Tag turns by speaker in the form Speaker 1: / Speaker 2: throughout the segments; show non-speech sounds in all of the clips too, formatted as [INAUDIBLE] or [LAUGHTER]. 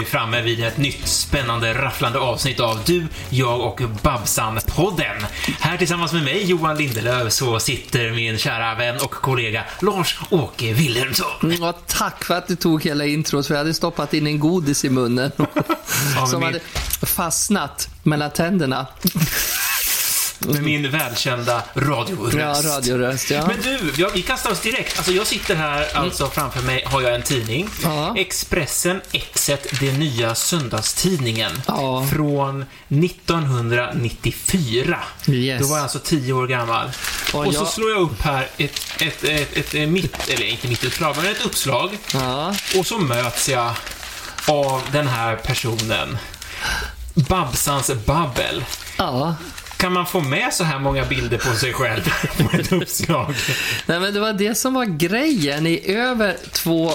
Speaker 1: vi framme vid ett nytt spännande rafflande avsnitt av Du, jag och Babsan-podden. Här tillsammans med mig, Johan Lindelöf, så sitter min kära vän och kollega Lars-Åke Wilhelmsson.
Speaker 2: Ja, tack för att du tog hela introt, för jag hade stoppat in en godis i munnen. [LAUGHS] som
Speaker 1: min-
Speaker 2: hade fastnat mellan tänderna.
Speaker 1: Med min välkända radioröst.
Speaker 2: Ja, radioröst, ja.
Speaker 1: Men du, ja, vi kastar oss direkt. Alltså jag sitter här, alltså framför mig har jag en tidning.
Speaker 2: Ja.
Speaker 1: Expressen Exet, den nya söndagstidningen.
Speaker 2: Ja.
Speaker 1: Från 1994.
Speaker 2: Yes.
Speaker 1: Då var jag alltså 10 år gammal.
Speaker 2: Och
Speaker 1: Och så
Speaker 2: jag-
Speaker 1: slår jag upp här ett, ett, ett, ett, ett mitt, eller inte mitt utslag, men ett uppslag.
Speaker 2: Ja,
Speaker 1: Och så möts jag av den här personen. Babsans babbel.
Speaker 2: ja.
Speaker 1: Kan man få med så här många bilder på sig själv [LAUGHS] på ett uppslag?
Speaker 2: Nej, men det var det som var grejen i över två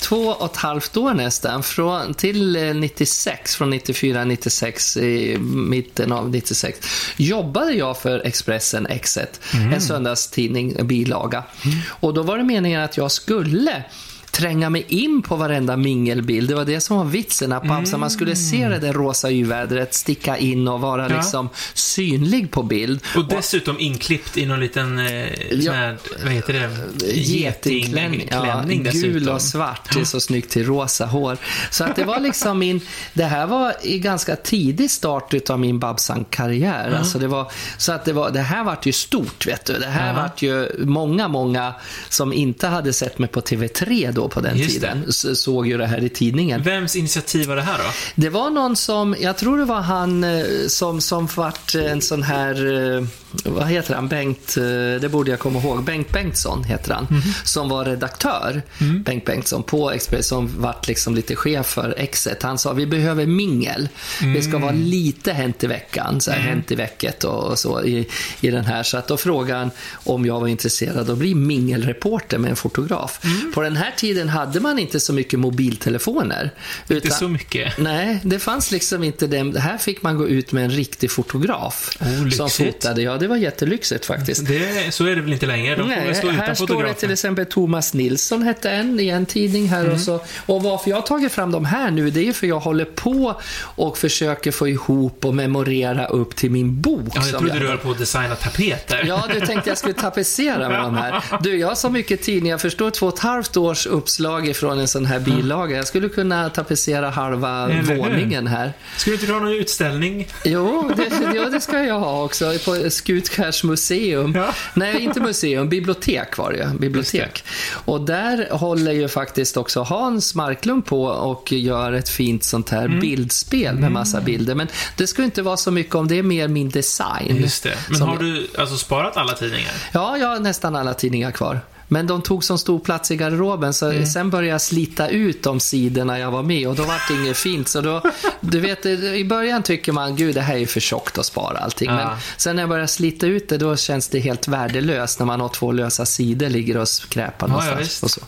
Speaker 2: Två och ett halvt år nästan, från, till eh, 96, från 94, 96, i mitten av 96, jobbade jag för Expressen Exet, en söndagstidning, bilaga. Och då var det meningen att jag skulle tränga mig in på varenda mingelbild. Det var det som var vitsen, att Babsan, man skulle se det där rosa yvädret sticka in och vara
Speaker 1: Ja.
Speaker 2: liksom synlig på bild.
Speaker 1: Och dessutom inklippt i någon liten, eh, sån här, vad heter det?
Speaker 2: Getingklänning. Ja, gul och svart. Det är så snyggt till rosa hår. Så att det var liksom min... Det här var i ganska tidig start utav min Babsan-karriär. Alltså det var, så att det, var, det här vart ju stort, vet du. Det här
Speaker 1: Ja.
Speaker 2: vart ju många, många som inte hade sett mig på TV3 då på den
Speaker 1: Just
Speaker 2: tiden, s- såg ju det här i tidningen.
Speaker 1: Vems initiativ var det här då?
Speaker 2: Det var någon som, jag tror det var han eh, som, som vart en sån här, eh, vad heter han, Bengt, eh, det borde jag komma ihåg, Bengt Bengtsson heter han, som var redaktör, Bengt Bengtsson på Express, som vart liksom lite chef för Exet. Han sa, vi behöver mingel. Det ska vara lite Hänt i veckan, så här, Hänt i vecket och, och så i, i den här. Så att då frågade han om jag var intresserad av att bli mingelreporter med en fotograf. På den här tiden hade man inte så mycket mobiltelefoner.
Speaker 1: Inte
Speaker 2: utan-
Speaker 1: så mycket.
Speaker 2: Nej, det fanns liksom inte det. Här fick man gå ut med en riktig fotograf
Speaker 1: Oh,
Speaker 2: som fotade. Ja, det var jättelyxigt faktiskt.
Speaker 1: Det, så är det väl inte längre? De
Speaker 2: Nej,
Speaker 1: stå
Speaker 2: här
Speaker 1: utan
Speaker 2: står det till exempel Thomas Nilsson hette en i en tidning här
Speaker 1: Mm.
Speaker 2: och så. Och varför jag har tagit fram de här nu, det är för jag håller på och försöker få ihop och memorera upp till min bok.
Speaker 1: Ja, jag trodde du höll på att designa tapeter.
Speaker 2: Ja, du tänkte jag skulle tapetsera med de här. Du, jag har så mycket tidningar. Jag förstår två och ett halvt års uppslag ifrån en sån här bilaga. Jag skulle kunna tapetsera halva
Speaker 1: Eller
Speaker 2: våningen här.
Speaker 1: Skulle du inte ha någon utställning?
Speaker 2: Jo, det, ja, det ska jag ha också. På Skutskärs museum.
Speaker 1: Ja.
Speaker 2: Nej, inte museum. Bibliotek var det ju. Bibliotek. Och där håller ju faktiskt också Hans Marklund på och gör ett fint sånt här
Speaker 1: Mm.
Speaker 2: bildspel med massa bilder. Men det ska inte vara så mycket om det, är mer min design.
Speaker 1: Just det. Men har du alltså sparat alla tidningar?
Speaker 2: Ja, jag har nästan alla tidningar kvar. Men de tog så stor plats i garderoben så
Speaker 1: Mm.
Speaker 2: sen började jag slita ut de sidorna jag var med och då var det inget fint. Så då, du vet, i början tycker man, gud det här är ju för tjockt att spara allting.
Speaker 1: Ja.
Speaker 2: Men sen när jag börjar slita ut det, då känns det helt värdelöst när man har två lösa sidor ligger och skräpar
Speaker 1: ja,
Speaker 2: någonstans.
Speaker 1: visst.
Speaker 2: och så.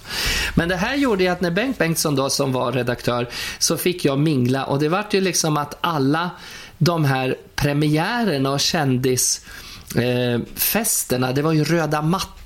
Speaker 2: Men det här gjorde ju att när Bengt Bengtsson då, som var redaktör, så fick jag mingla och det vart ju liksom att alla de här premiärerna och kändis eh, det var ju röda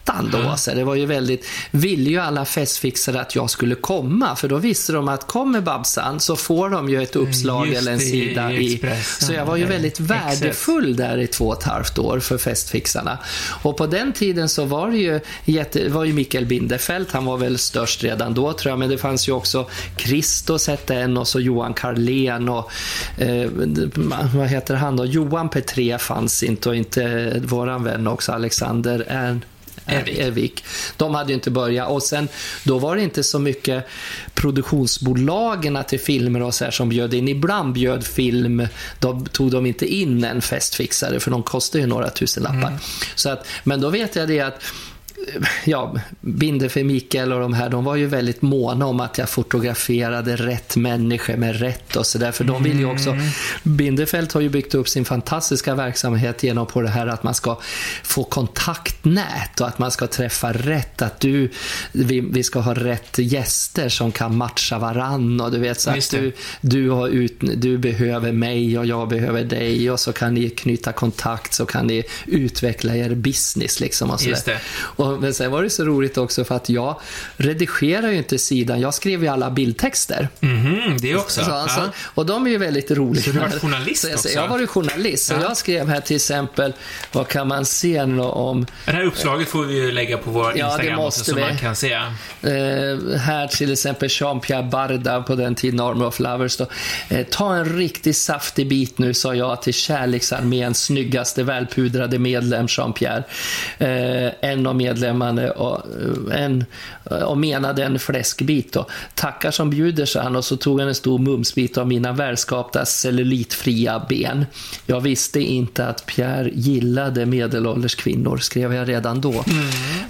Speaker 2: mattan då. Så det var ju väldigt, ville ju alla festfixare att jag skulle komma, för då visste de att kommer Babsan så får de ju ett uppslag
Speaker 1: Just
Speaker 2: eller en
Speaker 1: i
Speaker 2: sida i.
Speaker 1: Expressen.
Speaker 2: Så jag var ju väldigt värdefull där i två och ett halvt år för festfixarna. Och på den tiden så var det ju, jätte, var ju Mikael Bindefeld, han var väl störst redan då tror jag, men det fanns ju också Christos hette en och så Johan Carlén och eh, vad heter han då? Johan Petré fanns inte och inte våran vän också, Alexander Ern.
Speaker 1: Ervik.
Speaker 2: Ervik. De hade ju inte börjat. Och sen, då var det inte så mycket produktionsbolagen till filmer och så här som bjöd in. Ibland bjöd film, då tog de inte in en festfixare för de kostar ju några tusenlappar. Så att, men då vet jag det att ja, Binde för Mikael och de här, de var ju väldigt måna om att jag fotograferade rätt människor med rätt och sådär. För de vill ju också... Bindefeld har ju byggt upp sin fantastiska verksamhet genom på det här att man ska få kontaktnät och att man ska träffa rätt. Att du, vi, vi ska ha rätt gäster som kan matcha varann och du vet så att du, du, har ut, du behöver mig och jag behöver dig och så kan ni knyta kontakt så kan ni utveckla er business liksom och sådär. Och men sen var det så roligt också för att jag redigerar ju inte sidan, jag skrev ju alla bildtexter.
Speaker 1: Mhm, det också.
Speaker 2: Så, alltså, och de är ju väldigt roliga.
Speaker 1: Så du var journalist
Speaker 2: så jag,
Speaker 1: också?
Speaker 2: Jag var ju journalist, så
Speaker 1: Ja.
Speaker 2: jag skrev här till exempel, vad kan man se nu om
Speaker 1: Det här uppslaget får vi ju lägga på vår
Speaker 2: Ja,
Speaker 1: Instagram också, så
Speaker 2: vi.
Speaker 1: man kan se.
Speaker 2: Eh, här till exempel Jean-Pierre Barda på den tiden, Army of Lovers. Då. Eh, ta en riktigt saftig bit nu, sa jag till Kärleksarméns snyggaste välpudrade medlem Jean-Pierre. Eh, en av medlemmarna och, eh, en, och menade en fläskbit. Då. Tackar som bjuder, sa han och så tog han en stor mumsbit av mina välskapta cellulitfria ben. Jag visste inte att Pierre gillade medelålders kvinnor, skrev jag redan då.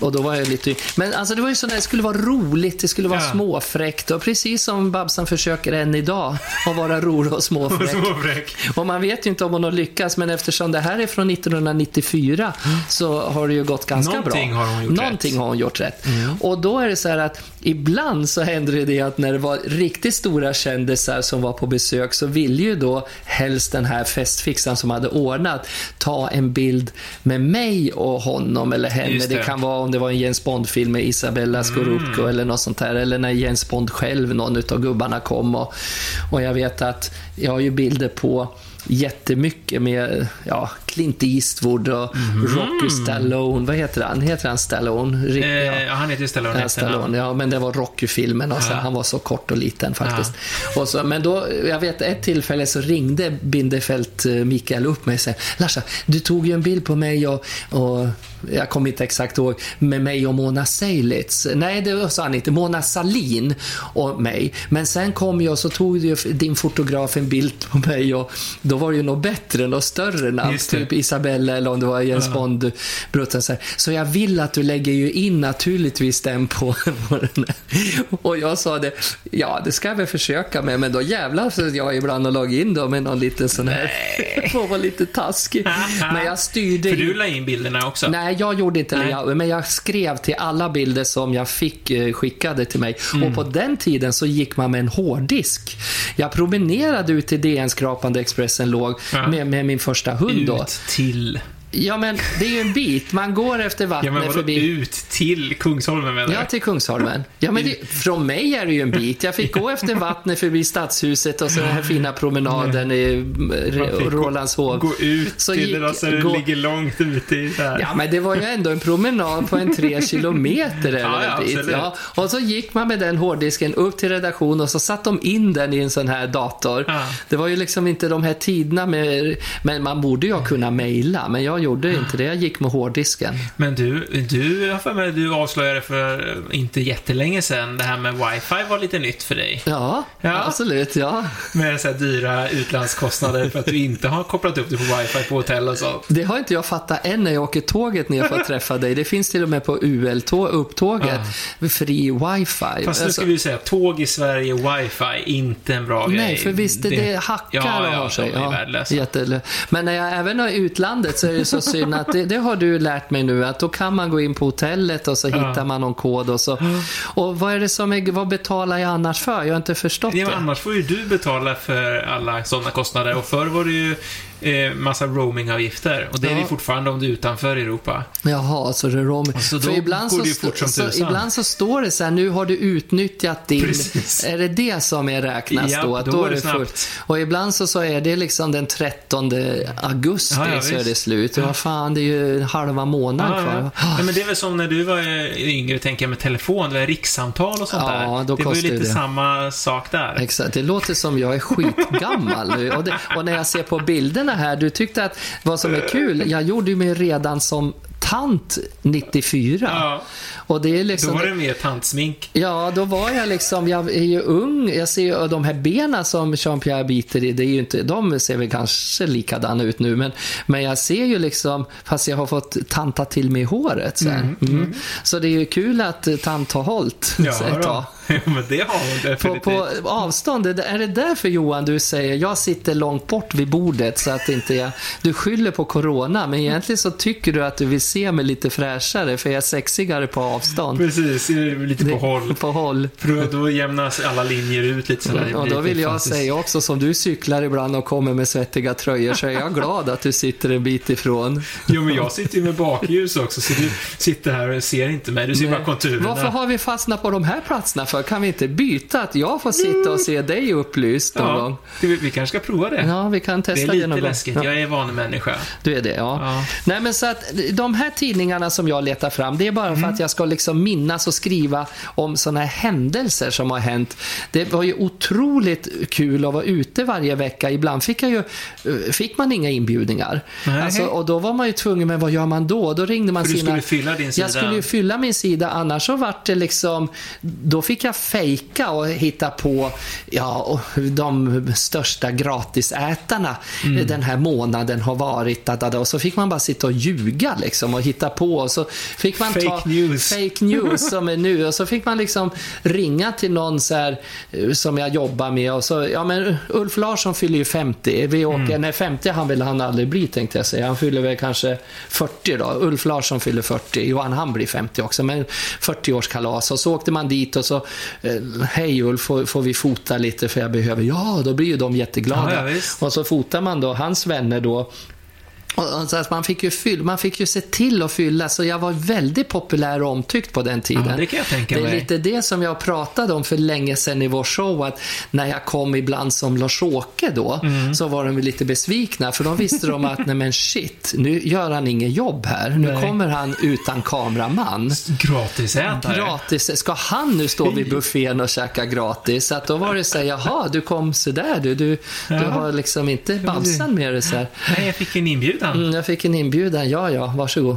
Speaker 2: Och då var jag lite... Men alltså det var ju så när det skulle vara roligt, det skulle vara
Speaker 1: Ja.
Speaker 2: småfräckt och precis som Babsan försöker än idag att vara rolig och [LAUGHS] småfräck.
Speaker 1: Småfräck.
Speaker 2: Och man vet ju inte om hon har lyckats, men eftersom det här är från 1994 så har det ju gått ganska
Speaker 1: Någonting
Speaker 2: bra.
Speaker 1: Hon gjort
Speaker 2: Någonting
Speaker 1: rätt.
Speaker 2: har hon gjort rätt. Och då är det så här att ibland så händer det det att när det var riktigt stora kändisar som var på besök så ville ju då helst den här festfixaren som hade ordnat ta en bild med mig och honom eller henne. Det.
Speaker 1: det.
Speaker 2: kan vara om det var en James Bond-film med Isabella Scorupco eller något sånt där. Eller när James Bond själv, någon utav gubbarna kom. Och, och jag vet att jag har ju bilder på jättemycket med ja, Clint Eastwood och Rocky Stallone. Vad heter han? Heter han Stallone? Rick-
Speaker 1: Eh,
Speaker 2: ja.
Speaker 1: ja, han heter Stallone.
Speaker 2: Ja. Stallone, ja, men det var Rocky-filmen och så,
Speaker 1: Ja.
Speaker 2: han var så kort och liten faktiskt. Och så, men då, jag vet ett tillfälle så ringde Bindefeld eh, Mikael upp mig och sa Larsa, du tog ju en bild på mig och, och jag kommer inte exakt ihåg, med mig och Mona Seilitz. Nej, det sa han inte. Mona Salin och mig. Men sen kom jag och så tog din fotograf en bild på mig och då var det ju något bättre, något större namn. Typ Isabella eller om det var Jens Bond bruttan så här. Så jag vill att du lägger ju in naturligtvis den på, [LAUGHS] på den. Och jag sa det, ja det ska jag väl försöka med, men då jävlar så jag ibland och lagt in då med någon liten sån här, [LAUGHS] får vara lite taskig. Men jag styrde
Speaker 1: För du la in bilderna också?
Speaker 2: Nej, jag gjorde inte det. Jag, men jag skrev till alla bilder som jag fick eh, skickade till mig.
Speaker 1: Mm.
Speaker 2: Och på den tiden så gick man med en hårddisk. Jag promenerade ut till DN Skrapande Expressen låg
Speaker 1: Ja.
Speaker 2: med, med min första hund då.
Speaker 1: Ut till...
Speaker 2: Ja, men det är ju en bit. Man går efter
Speaker 1: Ja,
Speaker 2: vattnet
Speaker 1: men vadå
Speaker 2: förbi.
Speaker 1: ut till Kungsholmen menar
Speaker 2: Ja,
Speaker 1: du?
Speaker 2: till Kungsholmen. Ja, men det, från mig är det ju en bit. Jag fick gå efter vattnet förbi Stadshuset och så den här fina promenaden i
Speaker 1: Man
Speaker 2: eh,
Speaker 1: gå-. Gå ut
Speaker 2: Så
Speaker 1: till
Speaker 2: gick-
Speaker 1: det där så det
Speaker 2: gå-
Speaker 1: ligger långt ute i här.
Speaker 2: Ja, men det var ju ändå en promenad på en tre kilometer eller
Speaker 1: Ja, ja, absolut.
Speaker 2: Ja, och så gick man med den hårddisken upp till redaktion och så satt de in den i en sån här dator.
Speaker 1: Ja.
Speaker 2: Det var ju liksom inte de här tiderna med... Men man borde ju ha kunnat mejla, men jag gjorde inte det. Jag gick med hårddisken.
Speaker 1: Men du, du jag för mig du avslöjade för inte jättelänge sedan det här med wifi var lite nytt för dig.
Speaker 2: Ja,
Speaker 1: Ja.
Speaker 2: absolut. Ja.
Speaker 1: Med så dyra utlandskostnader för att du inte har kopplat upp dig på wifi på hotell och så.
Speaker 2: Det har inte jag fattat än när jag åker tåget ner för att träffa dig. Det finns till och med på UL-upptåget. Fri wifi.
Speaker 1: Fast nu
Speaker 2: Alltså-
Speaker 1: ska vi ju säga, tåg i Sverige, wifi, inte en bra grej.
Speaker 2: Nej, för visst det, det hackar
Speaker 1: ja,
Speaker 2: och
Speaker 1: ja,
Speaker 2: har sig.
Speaker 1: är värdelösa.
Speaker 2: jättelö- Men när jag även är i utlandet så är det så synd att det, det har du lärt mig nu att då kan man gå in på hotellet och så hittar man någon kod och så. Och vad är det som är, vad betalar jag annars för? Jag har inte förstått
Speaker 1: Ja,
Speaker 2: det.
Speaker 1: annars får ju du betala för alla sådana kostnader. Och förr var det ju eh, massa roamingavgifter. Och det är det
Speaker 2: Ja.
Speaker 1: fortfarande om du är utanför Europa.
Speaker 2: Jaha, så det är rom.
Speaker 1: så
Speaker 2: För ibland så,
Speaker 1: som
Speaker 2: så, ibland så står det så här, nu har du utnyttjat din...
Speaker 1: Precis.
Speaker 2: Är det det som är räknas
Speaker 1: Ja,
Speaker 2: då? Att
Speaker 1: då
Speaker 2: då är
Speaker 1: det snabbt.
Speaker 2: fullt. Och ibland så, så är det liksom den 13 augusti
Speaker 1: Ja, ja,
Speaker 2: så är det slut. Ja, fan, det är ju halva månaden
Speaker 1: Ja,
Speaker 2: kvar.
Speaker 1: ja. Men det är väl som när du var eh, yngre, tänker jag, med telefon, det var rikssamtal och sånt
Speaker 2: Ja,
Speaker 1: där.
Speaker 2: då
Speaker 1: det var ju lite
Speaker 2: det.
Speaker 1: samma sak där.
Speaker 2: Exakt, det låter som jag är skitgammal nu. [LAUGHS] Och, det, och när jag ser på bilderna här, du tyckte att vad som är kul, jag gjorde ju mig redan som tant 94.
Speaker 1: Ja,
Speaker 2: och det är
Speaker 1: då
Speaker 2: liksom...
Speaker 1: var det mer tantsmink.
Speaker 2: Ja, då var jag liksom, jag är ju ung, jag ser ju de här benen som Jean-Pierre biter i, det är ju inte, de ser väl kanske likadana ut nu, men, men jag ser ju liksom, fast jag har fått tanta till mig håret sen. Mm. Så det är ju kul att tant har hållit
Speaker 1: Ja,
Speaker 2: ett
Speaker 1: då.
Speaker 2: tag. [LAUGHS]
Speaker 1: Ja, men det har hon
Speaker 2: På,
Speaker 1: definitivt.
Speaker 2: på avstånd, är det- är det därför Johan du säger jag sitter långt bort vid bordet så att inte jag... Du skyller på corona, men egentligen så tycker du att du vill se se mig lite fräschare för jag är sexigare på avstånd.
Speaker 1: Precis, lite på håll.
Speaker 2: På håll.
Speaker 1: För då, jämnas alla linjer ut lite sådär.
Speaker 2: Och då vill jag säga också, som du cyklar ibland och kommer med svettiga tröjor, så är jag glad att du sitter en bit ifrån.
Speaker 1: Jo, men jag sitter ju med bakljus också, så du sitter här och ser inte mig. Du ser bara konturerna.
Speaker 2: Varför har vi fastnat på de här platserna för? Kan vi inte byta? Att jag får sitta och se dig upplyst någon
Speaker 1: Ja,
Speaker 2: gång?
Speaker 1: vi, vi kanske ska prova det.
Speaker 2: Ja, vi kan
Speaker 1: det
Speaker 2: testa
Speaker 1: är
Speaker 2: det,
Speaker 1: lite
Speaker 2: någon gång.
Speaker 1: läskigt.
Speaker 2: Ja.
Speaker 1: Jag är vanemänniska.
Speaker 2: Du är det, ja.
Speaker 1: Ja.
Speaker 2: Nej, men så att de här tidningarna som jag letar fram, det är bara för att jag ska liksom minnas och skriva om sådana här händelser som har hänt. Det var ju otroligt kul att vara ute varje vecka. Ibland fick, jag ju, eh, fick man inga inbjudningar. Alltså, och då var man ju tvungen, men vad gör man då? Då ringde man
Speaker 1: För du
Speaker 2: sina...
Speaker 1: skulle fylla din sida.
Speaker 2: Jag skulle ju fylla min sida, annars så vart det liksom... Då fick jag fejka och hitta på ja, de största gratisätarna
Speaker 1: Mm.
Speaker 2: den här månaden har varit. Och så fick man bara sitta och ljuga liksom och hitta på. Och så fick man
Speaker 1: Fake
Speaker 2: ta
Speaker 1: news.
Speaker 2: Fake news som är nu. Och så fick man liksom ringa till någon så här, eh, som jag jobbar med. Och så, ja men Ulf Larsson fyller ju 50. Vi åker,
Speaker 1: Mm.
Speaker 2: Nej, 50 han vill han aldrig bli tänkte jag säga. Han fyller väl kanske 40 då. Ulf Larsson fyller 40. Johan han blir 50 också. Men 40-årskalas. Och så åkte man dit och så, eh, hej Ulf, får, får vi fota lite för jag behöver. Ja, då blir ju de jätteglada.
Speaker 1: Ja, ja,
Speaker 2: och så fotar man då hans vänner då. Man, fick ju fyll, man fick ju se till att fylla, så jag var väldigt populär och omtyckt på den tiden.
Speaker 1: Ja, det kan jag tänka
Speaker 2: det är
Speaker 1: mig.
Speaker 2: lite det som jag pratade om för länge sedan i vår show, att när jag kom ibland som Lars-Åke då,
Speaker 1: Mm.
Speaker 2: så var de lite besvikna, för de visste de att, [LAUGHS] nej men shit, nu gör han inget jobb här. Nu
Speaker 1: Nej.
Speaker 2: kommer han utan kameraman.
Speaker 1: Gratisätare.
Speaker 2: Gratis. Ska han nu stå vid buffén och käka gratis? Så att då var det så här, jaha, du kom så där du. Du, du
Speaker 1: Ja.
Speaker 2: har liksom inte Babsan med dig så här.
Speaker 1: Nej, jag fick en inbjudan.
Speaker 2: Mm, jag fick en inbjudan. Ja, ja, varsågod.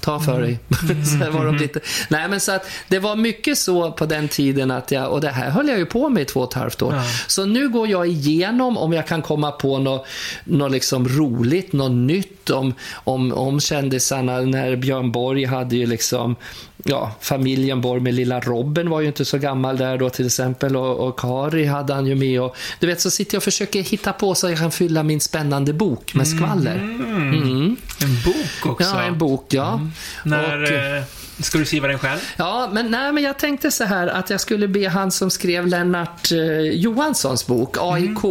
Speaker 2: Ta för dig. [LAUGHS] så var de lite... Nej, men så att det var mycket så på den tiden att jag, och det här höll jag ju på med i två och ett halvt år.
Speaker 1: Ja.
Speaker 2: Så nu går jag igenom om jag kan komma på något, något liksom roligt, något nytt om, om, om kändisarna. När Björn Borg hade ju liksom, ja, familjen Borg med lilla Robin var ju inte så gammal där då till exempel och, och Kari hade han ju med och du vet så sitter jag och försöker hitta på så jag kan fylla min spännande bok med skvaller. Mm.
Speaker 1: En bok också.
Speaker 2: Ja, en bok, ja.
Speaker 1: När,
Speaker 2: Och,
Speaker 1: eh, ska du skriva den själv?
Speaker 2: ja, men, nej, men jag tänkte så här att jag skulle be han som skrev Lennart eh, Johanssons bok, AIK,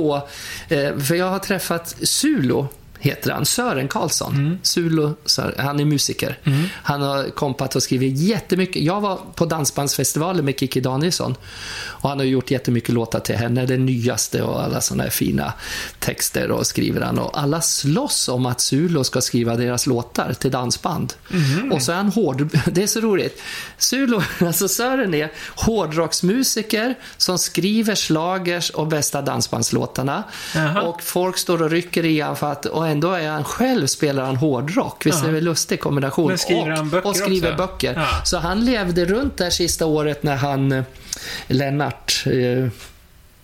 Speaker 2: eh, för jag har träffat Sulo heter han, Sören Karlsson. Sulo, Sören, han är musiker. Han har kompat och skrivit jättemycket. Jag var på Dansbandsfestivalen med Kiki Danielsson och han har gjort jättemycket låtar till henne, den nyaste och alla sådana här fina texter och skriver han. Och alla slåss om att Sulo ska skriva deras låtar till dansband. Och så är han hård... [LAUGHS] Det är så roligt. Sulo, [LAUGHS] alltså Sören är hårdrocksmusiker som skriver slagers och bästa dansbandslåtarna.
Speaker 1: Jaha.
Speaker 2: Och folk står och rycker i han för att, och ändå är han själv spelar han hårdrock. Visst är det en lustig kombination?
Speaker 1: Men skriver
Speaker 2: och,
Speaker 1: han böcker
Speaker 2: Och skriver
Speaker 1: också?
Speaker 2: böcker.
Speaker 1: Ja.
Speaker 2: Så han levde runt det här sista året när han, eh, Lennart, eh,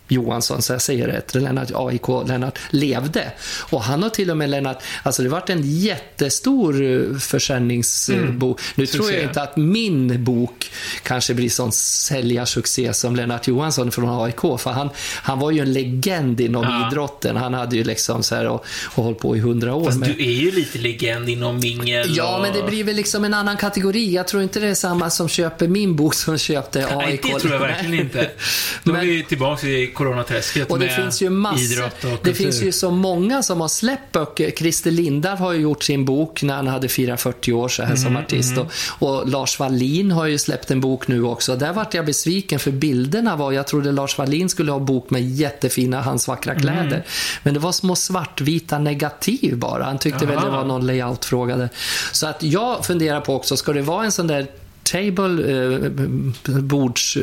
Speaker 2: Johansson, så jag säger rätt, Lennart AIK, Lennart levde. Och han har till och med Lennart, alltså det varit en jättestor eh, försäljningsbok. Nu tror jag inte att min bok kanske blir sån säljarsuccé som Lennart Johansson från AIK, för han, han var ju en legend inom
Speaker 1: Ja.
Speaker 2: idrotten. Han hade ju liksom så här och, och hållit på i hundra år.
Speaker 1: Fast
Speaker 2: Men-
Speaker 1: du är ju lite legend inom mingel
Speaker 2: Ja,
Speaker 1: och...
Speaker 2: men det blir väl liksom en annan kategori. Jag tror inte det är samma som köper min bok som köpte AIK.
Speaker 1: Nej, det tror jag verkligen inte. [LAUGHS] Då är
Speaker 2: Men-
Speaker 1: vi tillbaka i coronaträsket
Speaker 2: Och det
Speaker 1: med
Speaker 2: finns ju massor.
Speaker 1: idrott och
Speaker 2: Det
Speaker 1: kultur.
Speaker 2: finns ju så många som har släppt böcker. Christer Lindarw har ju gjort sin bok när han hade firat 40 år så här som
Speaker 1: Mm,
Speaker 2: artist. Och, och Lars Wallin har ju släppt en bok nu också. Där vart jag besviken för bilderna var, jag trodde Lars Wallin skulle ha bok med jättefina Hans vackra
Speaker 1: Mm.
Speaker 2: kläder. Men det var små svartvita negativ bara. Han tyckte väl det var någon layout-fråga där. Så att jag funderar på också, ska det vara en sån där table eh, bords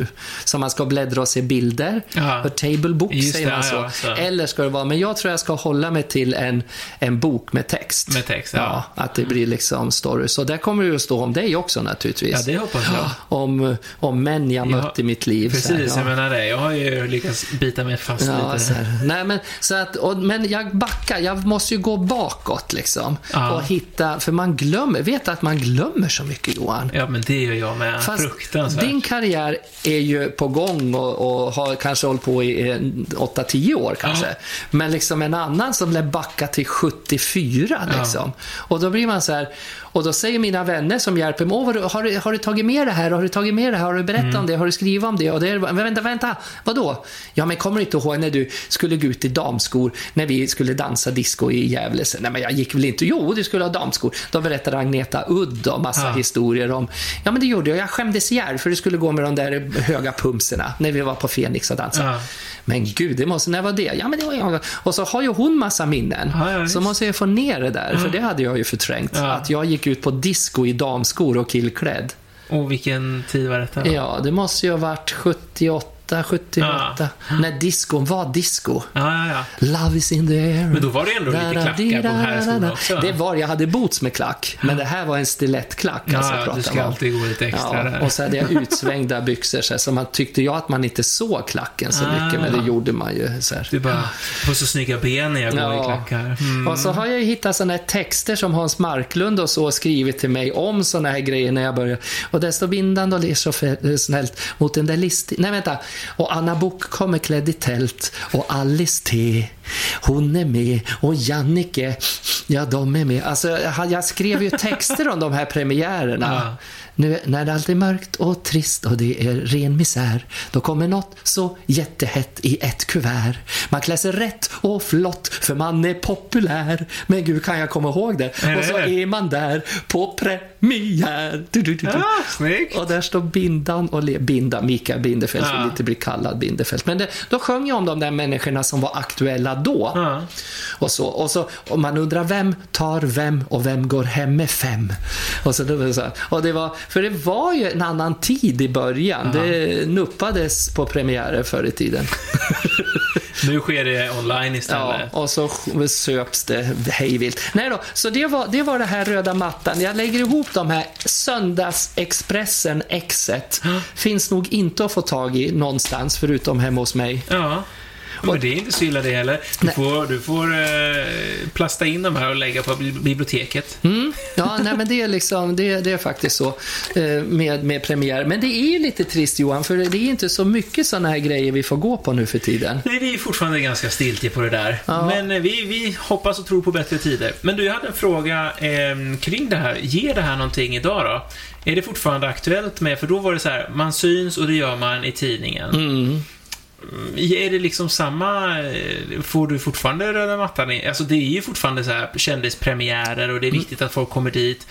Speaker 2: som man ska bläddra och se bilder.
Speaker 1: Ja.
Speaker 2: Table book
Speaker 1: Just
Speaker 2: säger
Speaker 1: det,
Speaker 2: man så.
Speaker 1: ja, så.
Speaker 2: Eller ska det vara, men jag tror jag ska hålla mig till en, en bok med text.
Speaker 1: Med text, ja.
Speaker 2: Att det blir liksom story. Så där kommer det ju att stå om dig också naturligtvis.
Speaker 1: Ja, det hoppas jag.
Speaker 2: Om, om män jag
Speaker 1: Ja,
Speaker 2: mött i mitt liv.
Speaker 1: Precis,
Speaker 2: ja.
Speaker 1: jag menar det. Jag har ju lyckats bita mig fast
Speaker 2: Ja,
Speaker 1: lite.
Speaker 2: så. Nej, men, så att, och, men jag backar, jag måste ju gå bakåt liksom.
Speaker 1: Ja.
Speaker 2: Och hitta, för man glömmer, vet att man glömmer så mycket Johan.
Speaker 1: Ja, men det gör jag med.
Speaker 2: Fast
Speaker 1: Fruktansvärt.
Speaker 2: din karriär är ju på gång och, och har kanske hållit på i eh, 8-10 år kanske. Men liksom en annan som lär backa till 74 liksom. Och då blir man så här, och då säger mina vänner som hjälper mig, Åh, du- har, du, har du tagit med det här? Har du tagit med det här? Har du berättat
Speaker 1: Mm.
Speaker 2: om det? Har du skrivit om det? Och det är, vänta, vänta, vadå? Ja, men kommer du inte ihåg när du skulle gå ut i damskor när vi skulle dansa disco i Gävle? Nej, men jag gick väl inte? Jo, du skulle ha damskor. Då berättade Agneta Udd om massa
Speaker 1: Ja.
Speaker 2: historier om, ja men det gjorde jag. Jag skämdes ihjäl för du skulle gå med de där höga pumpserna när vi var på Fenix och dansade.
Speaker 1: Ja.
Speaker 2: Men gud, det måste, när var det? Ja, men det var jag. Och så har ju hon massa minnen.
Speaker 1: Ja, ja,
Speaker 2: så måste jag få ner det där, för det hade jag ju förträngt. Att jag gick ut på disco i damskor och killklädd.
Speaker 1: Och vilken tid var detta?
Speaker 2: Ja, det måste ju ha varit 78, 78. När discon var disco.
Speaker 1: Ja, ja, ja.
Speaker 2: Love is in the air.
Speaker 1: Men då var det ändå lite klackar på de här skorna också.
Speaker 2: Det var, jag hade boots med klack, men det här var en stilettklack.
Speaker 1: Ja,
Speaker 2: alltså,
Speaker 1: ja, du ska
Speaker 2: om.
Speaker 1: alltid gå lite extra
Speaker 2: Ja,
Speaker 1: där.
Speaker 2: och så hade jag utsvängda byxor, så, här, så man tyckte jag att man inte såg klacken så mycket, men det gjorde man ju. Så här.
Speaker 1: Du bara, får så snygga ben när jag går i klackar. Mm.
Speaker 2: Och så har jag ju hittat sådana här texter som Hans Marklund och så skrivit till mig om sådana här grejer när jag började. Och det står bindande och ler så fe- snällt mot den där listan. Nej, vänta. Och Anna Bok kommer klädd i tält och Alice T. Hon är med och Jannike, ja de är med. Alltså, jag, jag skrev ju texter om de här premiärerna. [LAUGHS]
Speaker 1: Ja.
Speaker 2: Nu när det alltid är mörkt och trist och det är ren misär, då kommer något så jättehett i ett kuvert. Man klär sig rätt och flott för man är populär. Men gud, kan jag komma ihåg det?
Speaker 1: Är
Speaker 2: och så
Speaker 1: det?
Speaker 2: är man där på premiär. Du, du, du.
Speaker 1: Ja, snyggt.
Speaker 2: Och där står Bindan och le- Binda, Mikael Bindefeld,
Speaker 1: Ja.
Speaker 2: som inte blir kallad Bindefeld. Men det, då sjöng jag om de där människorna som var aktuella då.
Speaker 1: Ja.
Speaker 2: Och så, och så och man undrar vem tar vem och vem går hem med fem. Och, så, och det var, för det var ju en annan tid i början. Det nuppades på premiärer förr i tiden. [LAUGHS]
Speaker 1: Nu sker det online
Speaker 2: Ja,
Speaker 1: istället.
Speaker 2: och så söps det hejvilt. Nej då, så det var, det var det här röda mattan. Jag lägger ihop de här Söndagsexpressen Exet. Finns nog inte att få tag i någonstans förutom hemma hos mig.
Speaker 1: Ja. Men det är inte så illa det heller. Du
Speaker 2: Nej.
Speaker 1: får, du får eh, plasta in de här och lägga på bibli- biblioteket.
Speaker 2: Mm. Ja, nej, men det är, liksom, det, det är faktiskt så eh, med, med premiär. Men det är ju lite trist Johan, för det är inte så mycket sådana här grejer vi får gå på nu för tiden.
Speaker 1: Nej, vi är fortfarande ganska stiltje på det där.
Speaker 2: Ja.
Speaker 1: Men eh, vi, vi hoppas och tror på bättre tider. Men du, jag hade en fråga eh, kring det här. Ger det här någonting idag då? Är det fortfarande aktuellt med, för då var det så här, man syns och det gör man i tidningen.
Speaker 2: Mm.
Speaker 1: Mm, Är det liksom samma, eh, får du fortfarande röda mattan? Alltså det är ju fortfarande så här kändispremiärer och det är
Speaker 2: Mm.
Speaker 1: viktigt att folk kommer dit.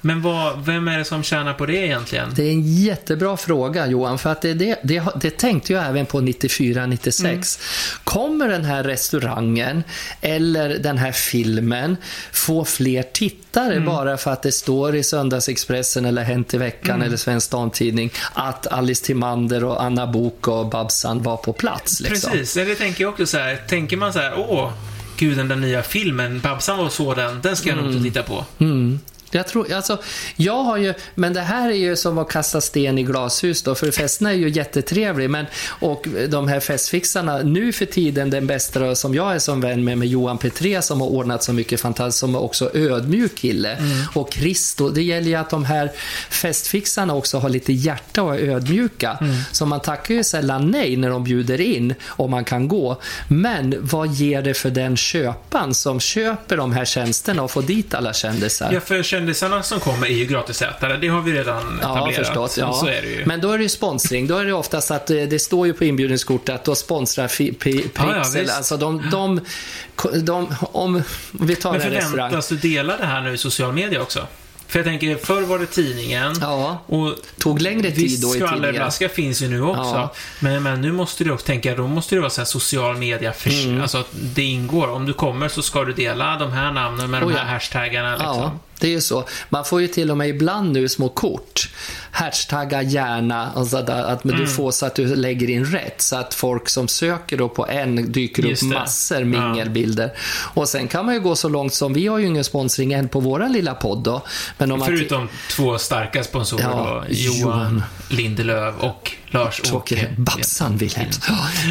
Speaker 1: Men vad, vem är det som tjänar på det egentligen?
Speaker 2: Det är en jättebra fråga Johan, för att det, det, det, det tänkte jag även på 94-96. Kommer den här restaurangen eller den här filmen få fler tittare bara för att det står i Söndagsexpressen eller Hänt i veckan eller Svensk Damtidning att Alice Timander och Anna Bok och Babsan var på plats? Liksom.
Speaker 1: Precis, eller tänker jag också så här, tänker man så här, åh, gud den där nya filmen, Babsan var så den, ska jag nog inte titta på.
Speaker 2: Mm. Jag tror, alltså, jag har ju, men det här är ju som att kasta sten i glashus då, för festerna är ju jättetrevliga, men och de här festfixarna, nu för tiden den bästa som jag är som vän med, med Johan Petré som har ordnat så mycket fantastiskt, som är också ödmjuk kille. Och Christo, det gäller ju att de här festfixarna också har lite hjärta och är ödmjuka. Så man tackar ju sällan nej när de bjuder in, om man kan gå. Men vad ger det för den köparen som köper de här tjänsterna och får dit alla kändisar?
Speaker 1: Ja, kändisarna som kommer är ju gratisätare, det har vi redan
Speaker 2: Ja,
Speaker 1: etablerat.
Speaker 2: förstås. Ja.
Speaker 1: Ju.
Speaker 2: Men då är det ju sponsring. Då är det oftast att eh, det står ju på inbjudningskortet att då sponsrar fi, pi,
Speaker 1: Ja,
Speaker 2: alltså de, de, de, om vi tar
Speaker 1: Men
Speaker 2: en restaurang.
Speaker 1: förväntas du dela det här nu i social media också? För jag tänker, förr var det tidningen.
Speaker 2: Ja,
Speaker 1: Och
Speaker 2: tog längre tid då i tidningen.
Speaker 1: skvallerflaska finns ju nu också.
Speaker 2: Ja.
Speaker 1: Men, men nu måste du också tänka, då måste det vara så här social media, för,
Speaker 2: Mm.
Speaker 1: alltså att det ingår. Om du kommer så ska du dela de här namnen med
Speaker 2: Oh
Speaker 1: de
Speaker 2: ja.
Speaker 1: här hashtaggarna. Liksom.
Speaker 2: Ja, det är ju så. Man får ju till och med ibland nu små kort. Hashtagga gärna, och så där, att men
Speaker 1: Mm.
Speaker 2: du får så att du lägger in rätt. Så att folk som söker då på en dyker
Speaker 1: Just
Speaker 2: upp
Speaker 1: det.
Speaker 2: massor mingelbilder. Och sen kan man ju gå så långt som, vi har ju ingen sponsring än på våran lilla podd då. Men om
Speaker 1: Förutom två starka sponsorer
Speaker 2: Ja,
Speaker 1: då, Johan
Speaker 2: Johan.
Speaker 1: Lindelöf och Lars-Åke.
Speaker 2: Babsan Wilhelm.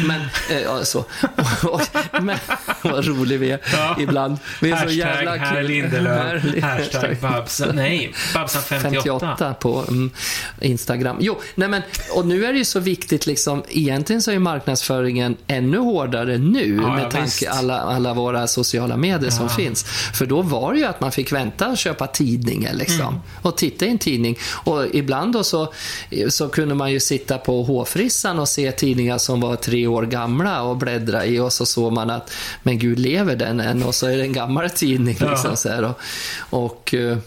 Speaker 2: Men, eh, ja, så. [LAUGHS] men vad rolig vi är
Speaker 1: Ja.
Speaker 2: ibland. Vi är så
Speaker 1: Hashtag
Speaker 2: jävla
Speaker 1: herr. Lindelöf. Hashtag Babsan. Nej, Babsan 58.
Speaker 2: 58 på mm, Instagram. Jo, nej men, och nu är det ju så viktigt liksom, egentligen så är marknadsföringen ännu hårdare nu
Speaker 1: Ja,
Speaker 2: med
Speaker 1: ja,
Speaker 2: tanke alla, alla våra sociala medier som finns. För då var det ju att man fick vänta och köpa tidningen liksom.
Speaker 1: Mm.
Speaker 2: Och titta i en tidning. Och ibland då så, så kunde man ju sitta på hårfrissan och se tidningar som var tre år gamla och bläddra i och så såg man att, men gud lever den än? Och så är det en gammal tidning
Speaker 1: Ja.
Speaker 2: liksom så här. Och, och eh,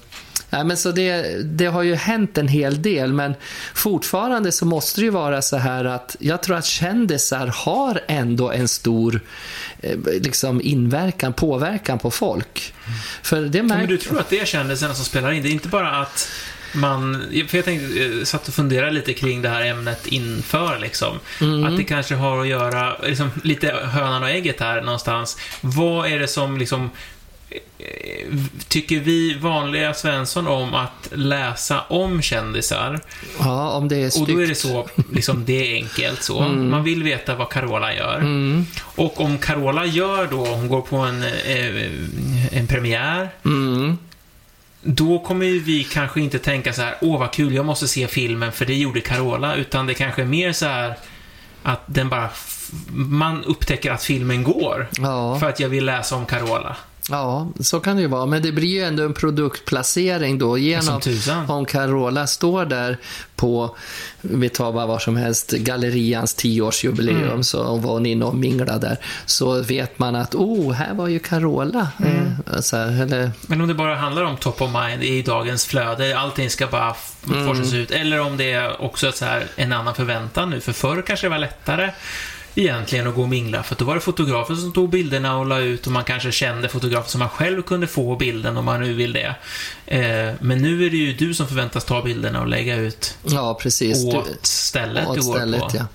Speaker 2: Nej, men så det, det har ju hänt en hel del, men fortfarande så måste det ju vara så här att jag tror att kändisar har ändå en stor eh, liksom inverkan, påverkan på folk. För det
Speaker 1: Ja, men du tror att det är kändisarna som spelar in? Det är inte bara att man... För jag tänkte, jag satt och funderade lite kring det här ämnet inför liksom.
Speaker 2: Mm.
Speaker 1: Att det kanske har att göra, liksom, lite hönan och ägget här någonstans. Vad är det som liksom eh, Tycker vi vanliga Svensson om att läsa om kändisar?
Speaker 2: Ja, om det är
Speaker 1: Och
Speaker 2: styggt.
Speaker 1: då är det så, liksom, det är enkelt så. Man vill veta vad Carola gör.
Speaker 2: Mm.
Speaker 1: Och om Carola gör då, hon går på en, eh, en premiär,
Speaker 2: Mm.
Speaker 1: Då kommer ju vi kanske inte tänka så här, åh vad kul, jag måste se filmen för det gjorde Carola, utan det kanske är mer så här att den bara, man upptäcker att filmen går.
Speaker 2: Ja.
Speaker 1: För att jag vill läsa om Carola.
Speaker 2: Ja, så kan det ju vara. Men det blir ju ändå en produktplacering då genom om Carola står där på, vi tar bara vad som helst, Gallerians tioårsjubileum
Speaker 1: Mm.
Speaker 2: så var hon inne och minglade där. Så vet man att, oh, här var ju Carola.
Speaker 1: Mm.
Speaker 2: Så här, eller,
Speaker 1: Men om det bara handlar om top of mind i dagens flöde, allting ska bara
Speaker 2: Mm.
Speaker 1: forsas ut. Eller om det är också så här en annan förväntan nu, för förr kanske det var lättare egentligen att gå och mingla, för då var det fotografer som tog bilderna och la ut och man kanske kände fotografer som man själv kunde få bilden om man nu vill det. Eh, men nu är det ju du som förväntas ta bilderna och lägga ut
Speaker 2: ja, precis.
Speaker 1: åt
Speaker 2: Du-
Speaker 1: stället
Speaker 2: åt
Speaker 1: du går
Speaker 2: stället,
Speaker 1: på.
Speaker 2: ja.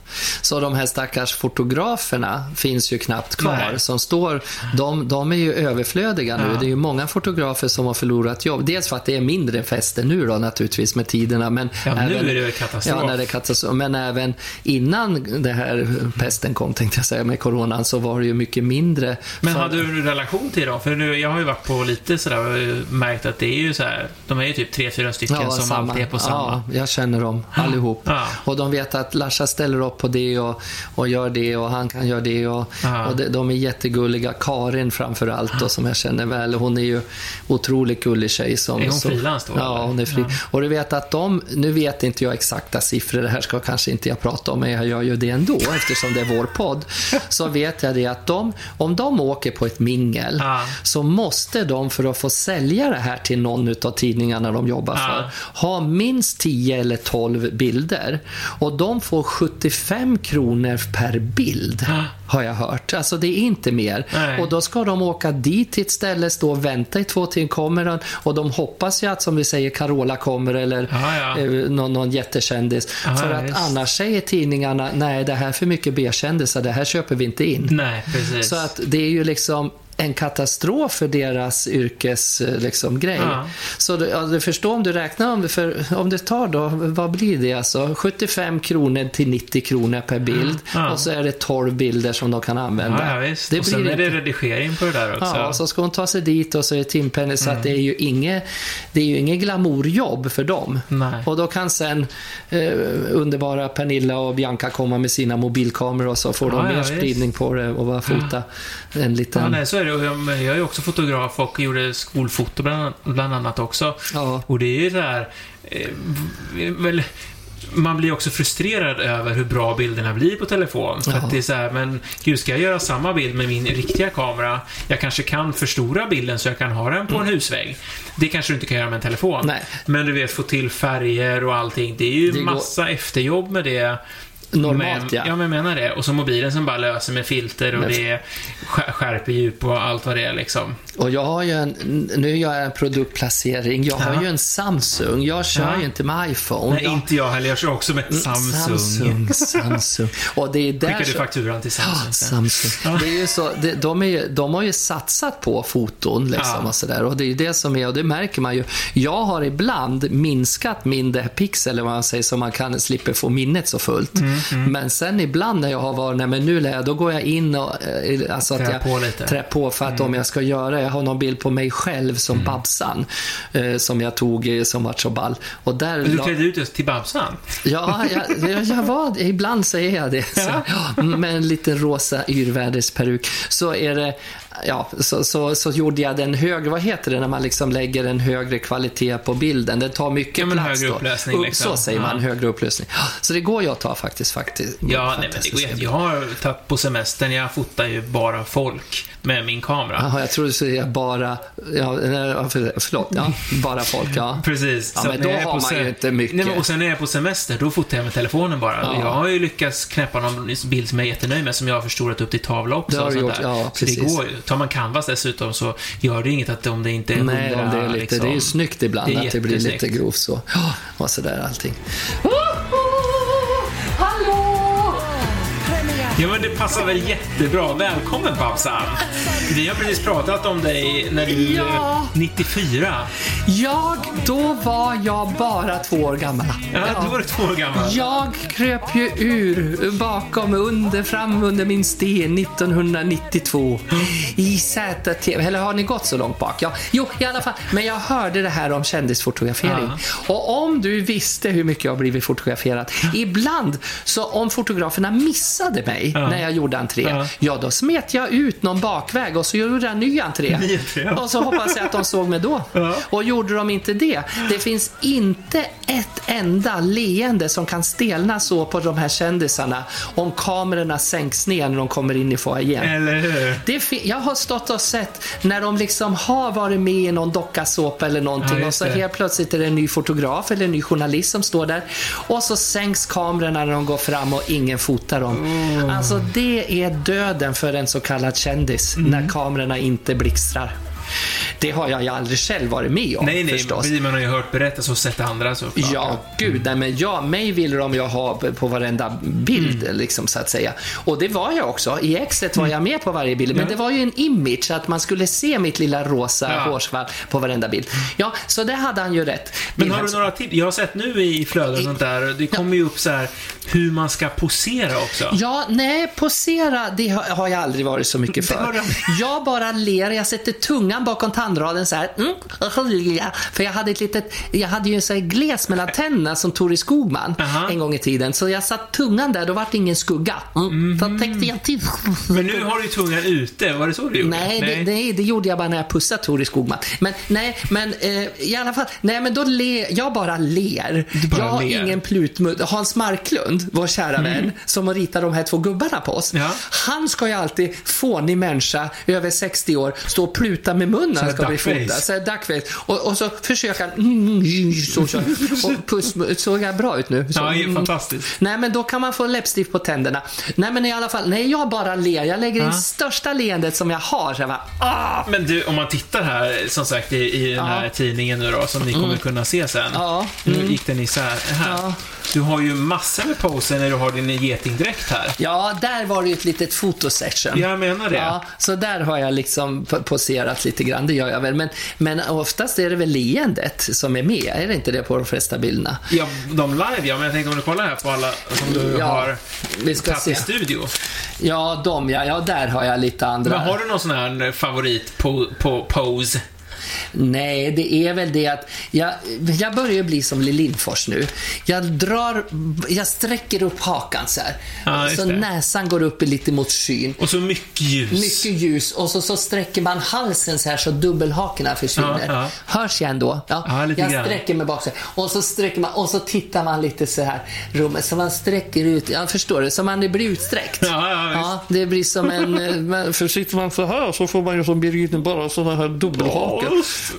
Speaker 2: Så de här stackars fotograferna finns ju knappt kvar.
Speaker 1: Nej.
Speaker 2: Som står, de, de är ju överflödiga nu.
Speaker 1: Ja.
Speaker 2: Det är ju många fotografer som har förlorat jobb. Dels för att det är mindre fester nu då naturligtvis med tiderna. Men
Speaker 1: Ja, nu
Speaker 2: även,
Speaker 1: är det katastrof.
Speaker 2: Ja, när det är katastrof. Men även innan det här pesten kom, tänkte jag säga, med coronan, så var det ju mycket mindre.
Speaker 1: Men
Speaker 2: för-
Speaker 1: hade du en relation till dem? För nu, jag har ju varit på lite sådär och märkt att det är ju så här, de är ju typ tre, fyra stycken som
Speaker 2: samma.
Speaker 1: alltid är på samma.
Speaker 2: Ja, jag känner dem allihop.
Speaker 1: Ja.
Speaker 2: Och de vet att Larsa ställer upp på det och, och gör det och han kan göra det. Och,
Speaker 1: Ja.
Speaker 2: och de, de är jättegulliga. Karin framför allt då, som jag känner väl. Hon är ju otroligt gullig tjej. Som,
Speaker 1: Är hon frilans då,
Speaker 2: Ja, hon är fri.
Speaker 1: Ja.
Speaker 2: Och du vet att de, nu vet inte jag exakta siffror, det här ska kanske inte jag prata om, men jag gör ju det ändå eftersom det är vår podd. Så vet jag det att de, om de åker på ett mingel
Speaker 1: Ja.
Speaker 2: så måste de för att få sälja det här till någon av tidningarna de jobbar
Speaker 1: Ja.
Speaker 2: för ha minst 10 eller 12 bilder. Och de får 75 kronor per bild,
Speaker 1: Ja.
Speaker 2: har jag hört. Alltså det är inte mer.
Speaker 1: Nej.
Speaker 2: Och då ska de åka dit till ett ställe, stå och vänta i två timmar, kommer den? Och de hoppas ju att, som vi säger, Carola kommer eller
Speaker 1: Ja, ja.
Speaker 2: eh, någon, någon jättekändis.
Speaker 1: Ja,
Speaker 2: för att
Speaker 1: visst.
Speaker 2: annars säger tidningarna, nej det här är för mycket B-kändisar, det här köper vi inte in.
Speaker 1: Nej, precis.
Speaker 2: Så att det är ju liksom en katastrof för deras yrkes eh, liksom, grej.
Speaker 1: Ja.
Speaker 2: Så du, ja, du förstår om du räknar om för, om det tar då, vad blir det alltså? 75 kronor till 90 kronor per bild
Speaker 1: Ja.
Speaker 2: och så är det 12 bilder som de kan använda. Det
Speaker 1: och sen
Speaker 2: blir
Speaker 1: är det redigering på det där också.
Speaker 2: Ja, och så ska hon ta sig dit och så är det timpenning så att
Speaker 1: Mm.
Speaker 2: det är ju inget, det är ju inget glamourjobb för dem.
Speaker 1: Nej.
Speaker 2: Och då kan sen eh, underbara Pernilla och Bianca komma med sina mobilkameror och så får de mer spridning på det och bara fota en liten...
Speaker 1: Nej, det. Och Jag är också fotograf och gjorde skolfoto bland, bland annat också.
Speaker 2: Ja.
Speaker 1: Och det är ju så här... Eh, väl, man blir också frustrerad över hur bra bilderna blir på telefon. För att det är så här, men gud, ska jag göra samma bild med min riktiga kamera? Jag kanske kan förstora bilden så jag kan ha den på en husvägg. Det kanske du inte kan göra med en telefon.
Speaker 2: Mm. Nej.
Speaker 1: Men du vet, få till färger och allting. Det är ju
Speaker 2: Det går-
Speaker 1: massa efterjobb med det.
Speaker 2: Normalt
Speaker 1: men,
Speaker 2: ja.
Speaker 1: Ja, men jag menar det. Och så mobilen som bara löser med filter och
Speaker 2: Men-
Speaker 1: det är skär- skärpedjup och allt vad det är liksom.
Speaker 2: Och jag har ju en, nu gör jag en produktplacering. Jag har
Speaker 1: Ja.
Speaker 2: ju en Samsung. Jag kör
Speaker 1: Ja.
Speaker 2: ju inte med iPhone.
Speaker 1: Nej,
Speaker 2: jag,
Speaker 1: inte jag heller. Jag kör också med Samsung.
Speaker 2: Samsung. Samsung. Och det är där
Speaker 1: Skickar du fakturan till Samsung
Speaker 2: Ja? Samsung. Det är ju så, det, de, är, de har ju satsat på foton liksom
Speaker 1: Ja.
Speaker 2: och sådär. Och det är ju det som är, och det märker man ju. Jag har ibland minskat min det här pixel, eller vad man säger, så man kan slippa få minnet så fullt.
Speaker 1: Mm,
Speaker 2: Men sen ibland när jag har varit, nej men nu lär jag, då går jag in och, eh, alltså att jag
Speaker 1: på lite. Mm.
Speaker 2: trär på för att om jag ska göra, jag har någon bild på mig själv som Babsan, eh, som jag tog som vart så ball. Och där
Speaker 1: Men du klädde ut just till Babsan?
Speaker 2: Ja, jag, jag, jag var, ibland säger jag det. [LAUGHS] Så, ja, med en liten rosa yrvädersperuk. Så är det, ja, så, så, så gjorde jag den högre, vad heter det när man liksom lägger en högre kvalitet på bilden? Den tar mycket
Speaker 1: Ja, men
Speaker 2: plats
Speaker 1: högre
Speaker 2: då.
Speaker 1: upplösning,
Speaker 2: Upp-
Speaker 1: liksom.
Speaker 2: Så säger man,
Speaker 1: Ja.
Speaker 2: högre upplösning. Så det går ju att ta faktiskt. faktiskt
Speaker 1: Ja, nej, men det går jätte- Jag har tagit på semestern, jag fotar ju bara folk med min kamera.
Speaker 2: Jaha, jag trodde du skulle bara, ja, förlåt, ja, bara folk, ja. [LAUGHS]
Speaker 1: Precis.
Speaker 2: Ja, men då
Speaker 1: jag
Speaker 2: har man ju
Speaker 1: se-
Speaker 2: inte mycket.
Speaker 1: Nej, men, och sen när jag är på semester, då fotar jag med telefonen bara.
Speaker 2: Ja.
Speaker 1: Jag har ju lyckats knäppa någon bild som jag är jättenöjd med, som jag har förstorat upp till tavla också.
Speaker 2: Det har
Speaker 1: och
Speaker 2: du
Speaker 1: sånt
Speaker 2: gjort,
Speaker 1: där.
Speaker 2: ja,
Speaker 1: så det går ju. Tar man canvas dessutom så gör det inget att om det inte är
Speaker 2: Nej, om det är lite,
Speaker 1: liksom.
Speaker 2: det är ju snyggt ibland
Speaker 1: Det är
Speaker 2: att det blir lite grovt så. Ja, och sådär allting.
Speaker 1: Ja, men det passar väl jättebra. Välkommen Babsan! Vi har precis pratat om dig när du
Speaker 2: Ja.
Speaker 1: är 94.
Speaker 2: Jag, då var jag bara två år gammal.
Speaker 1: Ja, då var du två år gammal.
Speaker 2: Jag kröp ju ur bakom, under, fram under min sten 1992 i ZTV. Eller har ni gått så långt bak? Ja, jo, i alla fall. Men jag hörde det här om kändisfotografering. Och om du visste hur mycket jag blivit fotograferad. Ibland, så om fotograferna missade mig när jag gjorde entré,
Speaker 1: Ja.
Speaker 2: ja då smet jag ut någon bakväg och så gjorde jag en ny entré.
Speaker 1: Ny entré.
Speaker 2: Och så hoppas jag att de såg mig då.
Speaker 1: Ja.
Speaker 2: Och gjorde de inte det, det finns inte ett enda leende som kan stelna så på de här kändisarna om kamerorna sänks ner när de kommer in i foajén.
Speaker 1: Eller hur?
Speaker 2: Det fi- jag har stått och sett när de liksom har varit med i någon dockasåpa eller någonting
Speaker 1: Ja,
Speaker 2: och så helt plötsligt är det en ny fotograf eller en ny journalist som står där och så sänks kamerorna när de går fram och ingen fotar dem.
Speaker 1: Mm.
Speaker 2: Alltså det är döden för en så kallad kändis
Speaker 1: Mm.
Speaker 2: när kamerorna inte blixtrar. Det har jag ju aldrig själv varit med om
Speaker 1: Nej, nej,
Speaker 2: förstås.
Speaker 1: vi- man har ju hört berättas och sett andra såklart.
Speaker 2: Ja, gud. Nej, men ja, mig ville de ju ha på varenda bild,
Speaker 1: Mm.
Speaker 2: liksom, så att säga. Och det var jag också. I exet var jag med på varje bild. Men
Speaker 1: Ja.
Speaker 2: det var ju en image, att man skulle se mitt lilla rosa
Speaker 1: Ja.
Speaker 2: hårsvall på varenda bild. Ja, så det hade han ju rätt.
Speaker 1: Men har du några tips? Jag har sett nu i flöden och sånt där, det kommer ju upp så här hur man ska posera också.
Speaker 2: Ja, nej, posera, det har, jag aldrig varit så mycket för. Jag bara ler, jag sätter tungan bakom tandraden så här. Mm, för jag hade ett litet, jag hade ju en sån här gles mellan tänderna som Tori Skogman
Speaker 1: Aha.
Speaker 2: en gång i tiden. Så jag satt tungan där, då vart det ingen skugga. Mm. Så täckte jag till.
Speaker 1: Men nu har du tungan ute, var det så du gjorde?
Speaker 2: Nej, Det, nej, det gjorde jag bara när jag pussade Tori Skogman. Men nej, men eh, i alla fall, nej men då ler, jag bara ler.
Speaker 1: bara
Speaker 2: jag har
Speaker 1: ler.
Speaker 2: ingen plutmudd. Hans Marklund, vår kära vän, som ritar de här två gubbarna på oss.
Speaker 1: Ja.
Speaker 2: Han ska ju alltid, fånig människa, över 60 år, stå och pluta med munnen när han
Speaker 1: Så
Speaker 2: ska
Speaker 1: duckface.
Speaker 2: fotad. Så duckface. Och, och så försöker han, mm, så, så, och puss, såg jag bra ut nu? Så,
Speaker 1: Ja, det är
Speaker 2: mm.
Speaker 1: fantastiskt.
Speaker 2: Nej, men då kan man få läppstift på tänderna. Nej, men i alla fall, nej, jag bara ler. Jag lägger in
Speaker 1: Ja.
Speaker 2: största leendet som jag har. Så jag bara, ah!
Speaker 1: Men du, om man tittar här, som sagt, i, i den här
Speaker 2: Ja.
Speaker 1: tidningen nu då, som ni kommer kunna se sen.
Speaker 2: Ja.
Speaker 1: Nu gick den isär här.
Speaker 2: Ja.
Speaker 1: Du har ju massor med poser när du har din getingdräkt här.
Speaker 2: Ja, där var det ju ett litet fotosession.
Speaker 1: Jag menar det.
Speaker 2: Ja, så där har jag liksom po- poserat lite grann, det gör jag väl. Men, men oftast är det väl leendet som är med, är det inte det på de flesta bilderna?
Speaker 1: Ja, de live ja, men jag tänkte om du kollar här på alla som du
Speaker 2: Ja,
Speaker 1: har
Speaker 2: vi ska
Speaker 1: tagit i
Speaker 2: se.
Speaker 1: studio.
Speaker 2: Ja, de ja, ja, där har jag lite andra.
Speaker 1: Men har du någon sån här favorit på, på pose?
Speaker 2: Nej, det är väl det att jag, jag börjar bli som Lill Lindfors nu. Jag drar, jag sträcker upp hakan så här.
Speaker 1: Ja, just
Speaker 2: så
Speaker 1: det.
Speaker 2: näsan går upp lite mot skyn.
Speaker 1: Och så mycket ljus.
Speaker 2: Mycket ljus och så, så sträcker man halsen så här så dubbelhakorna försvinner.
Speaker 1: Ja, ja.
Speaker 2: Hörs jag ändå? Ja,
Speaker 1: Ja, lite
Speaker 2: jag
Speaker 1: grann.
Speaker 2: sträcker mig bak så här. Och så sträcker man och så tittar man lite så här rummet så man sträcker ut. Jag förstår det, så man blir utsträckt.
Speaker 1: Ja, ja, visst.
Speaker 2: det blir som en... eh, [LAUGHS] För sitter man så här så får man ju som Birgitta bara sådana här dubbelhakor.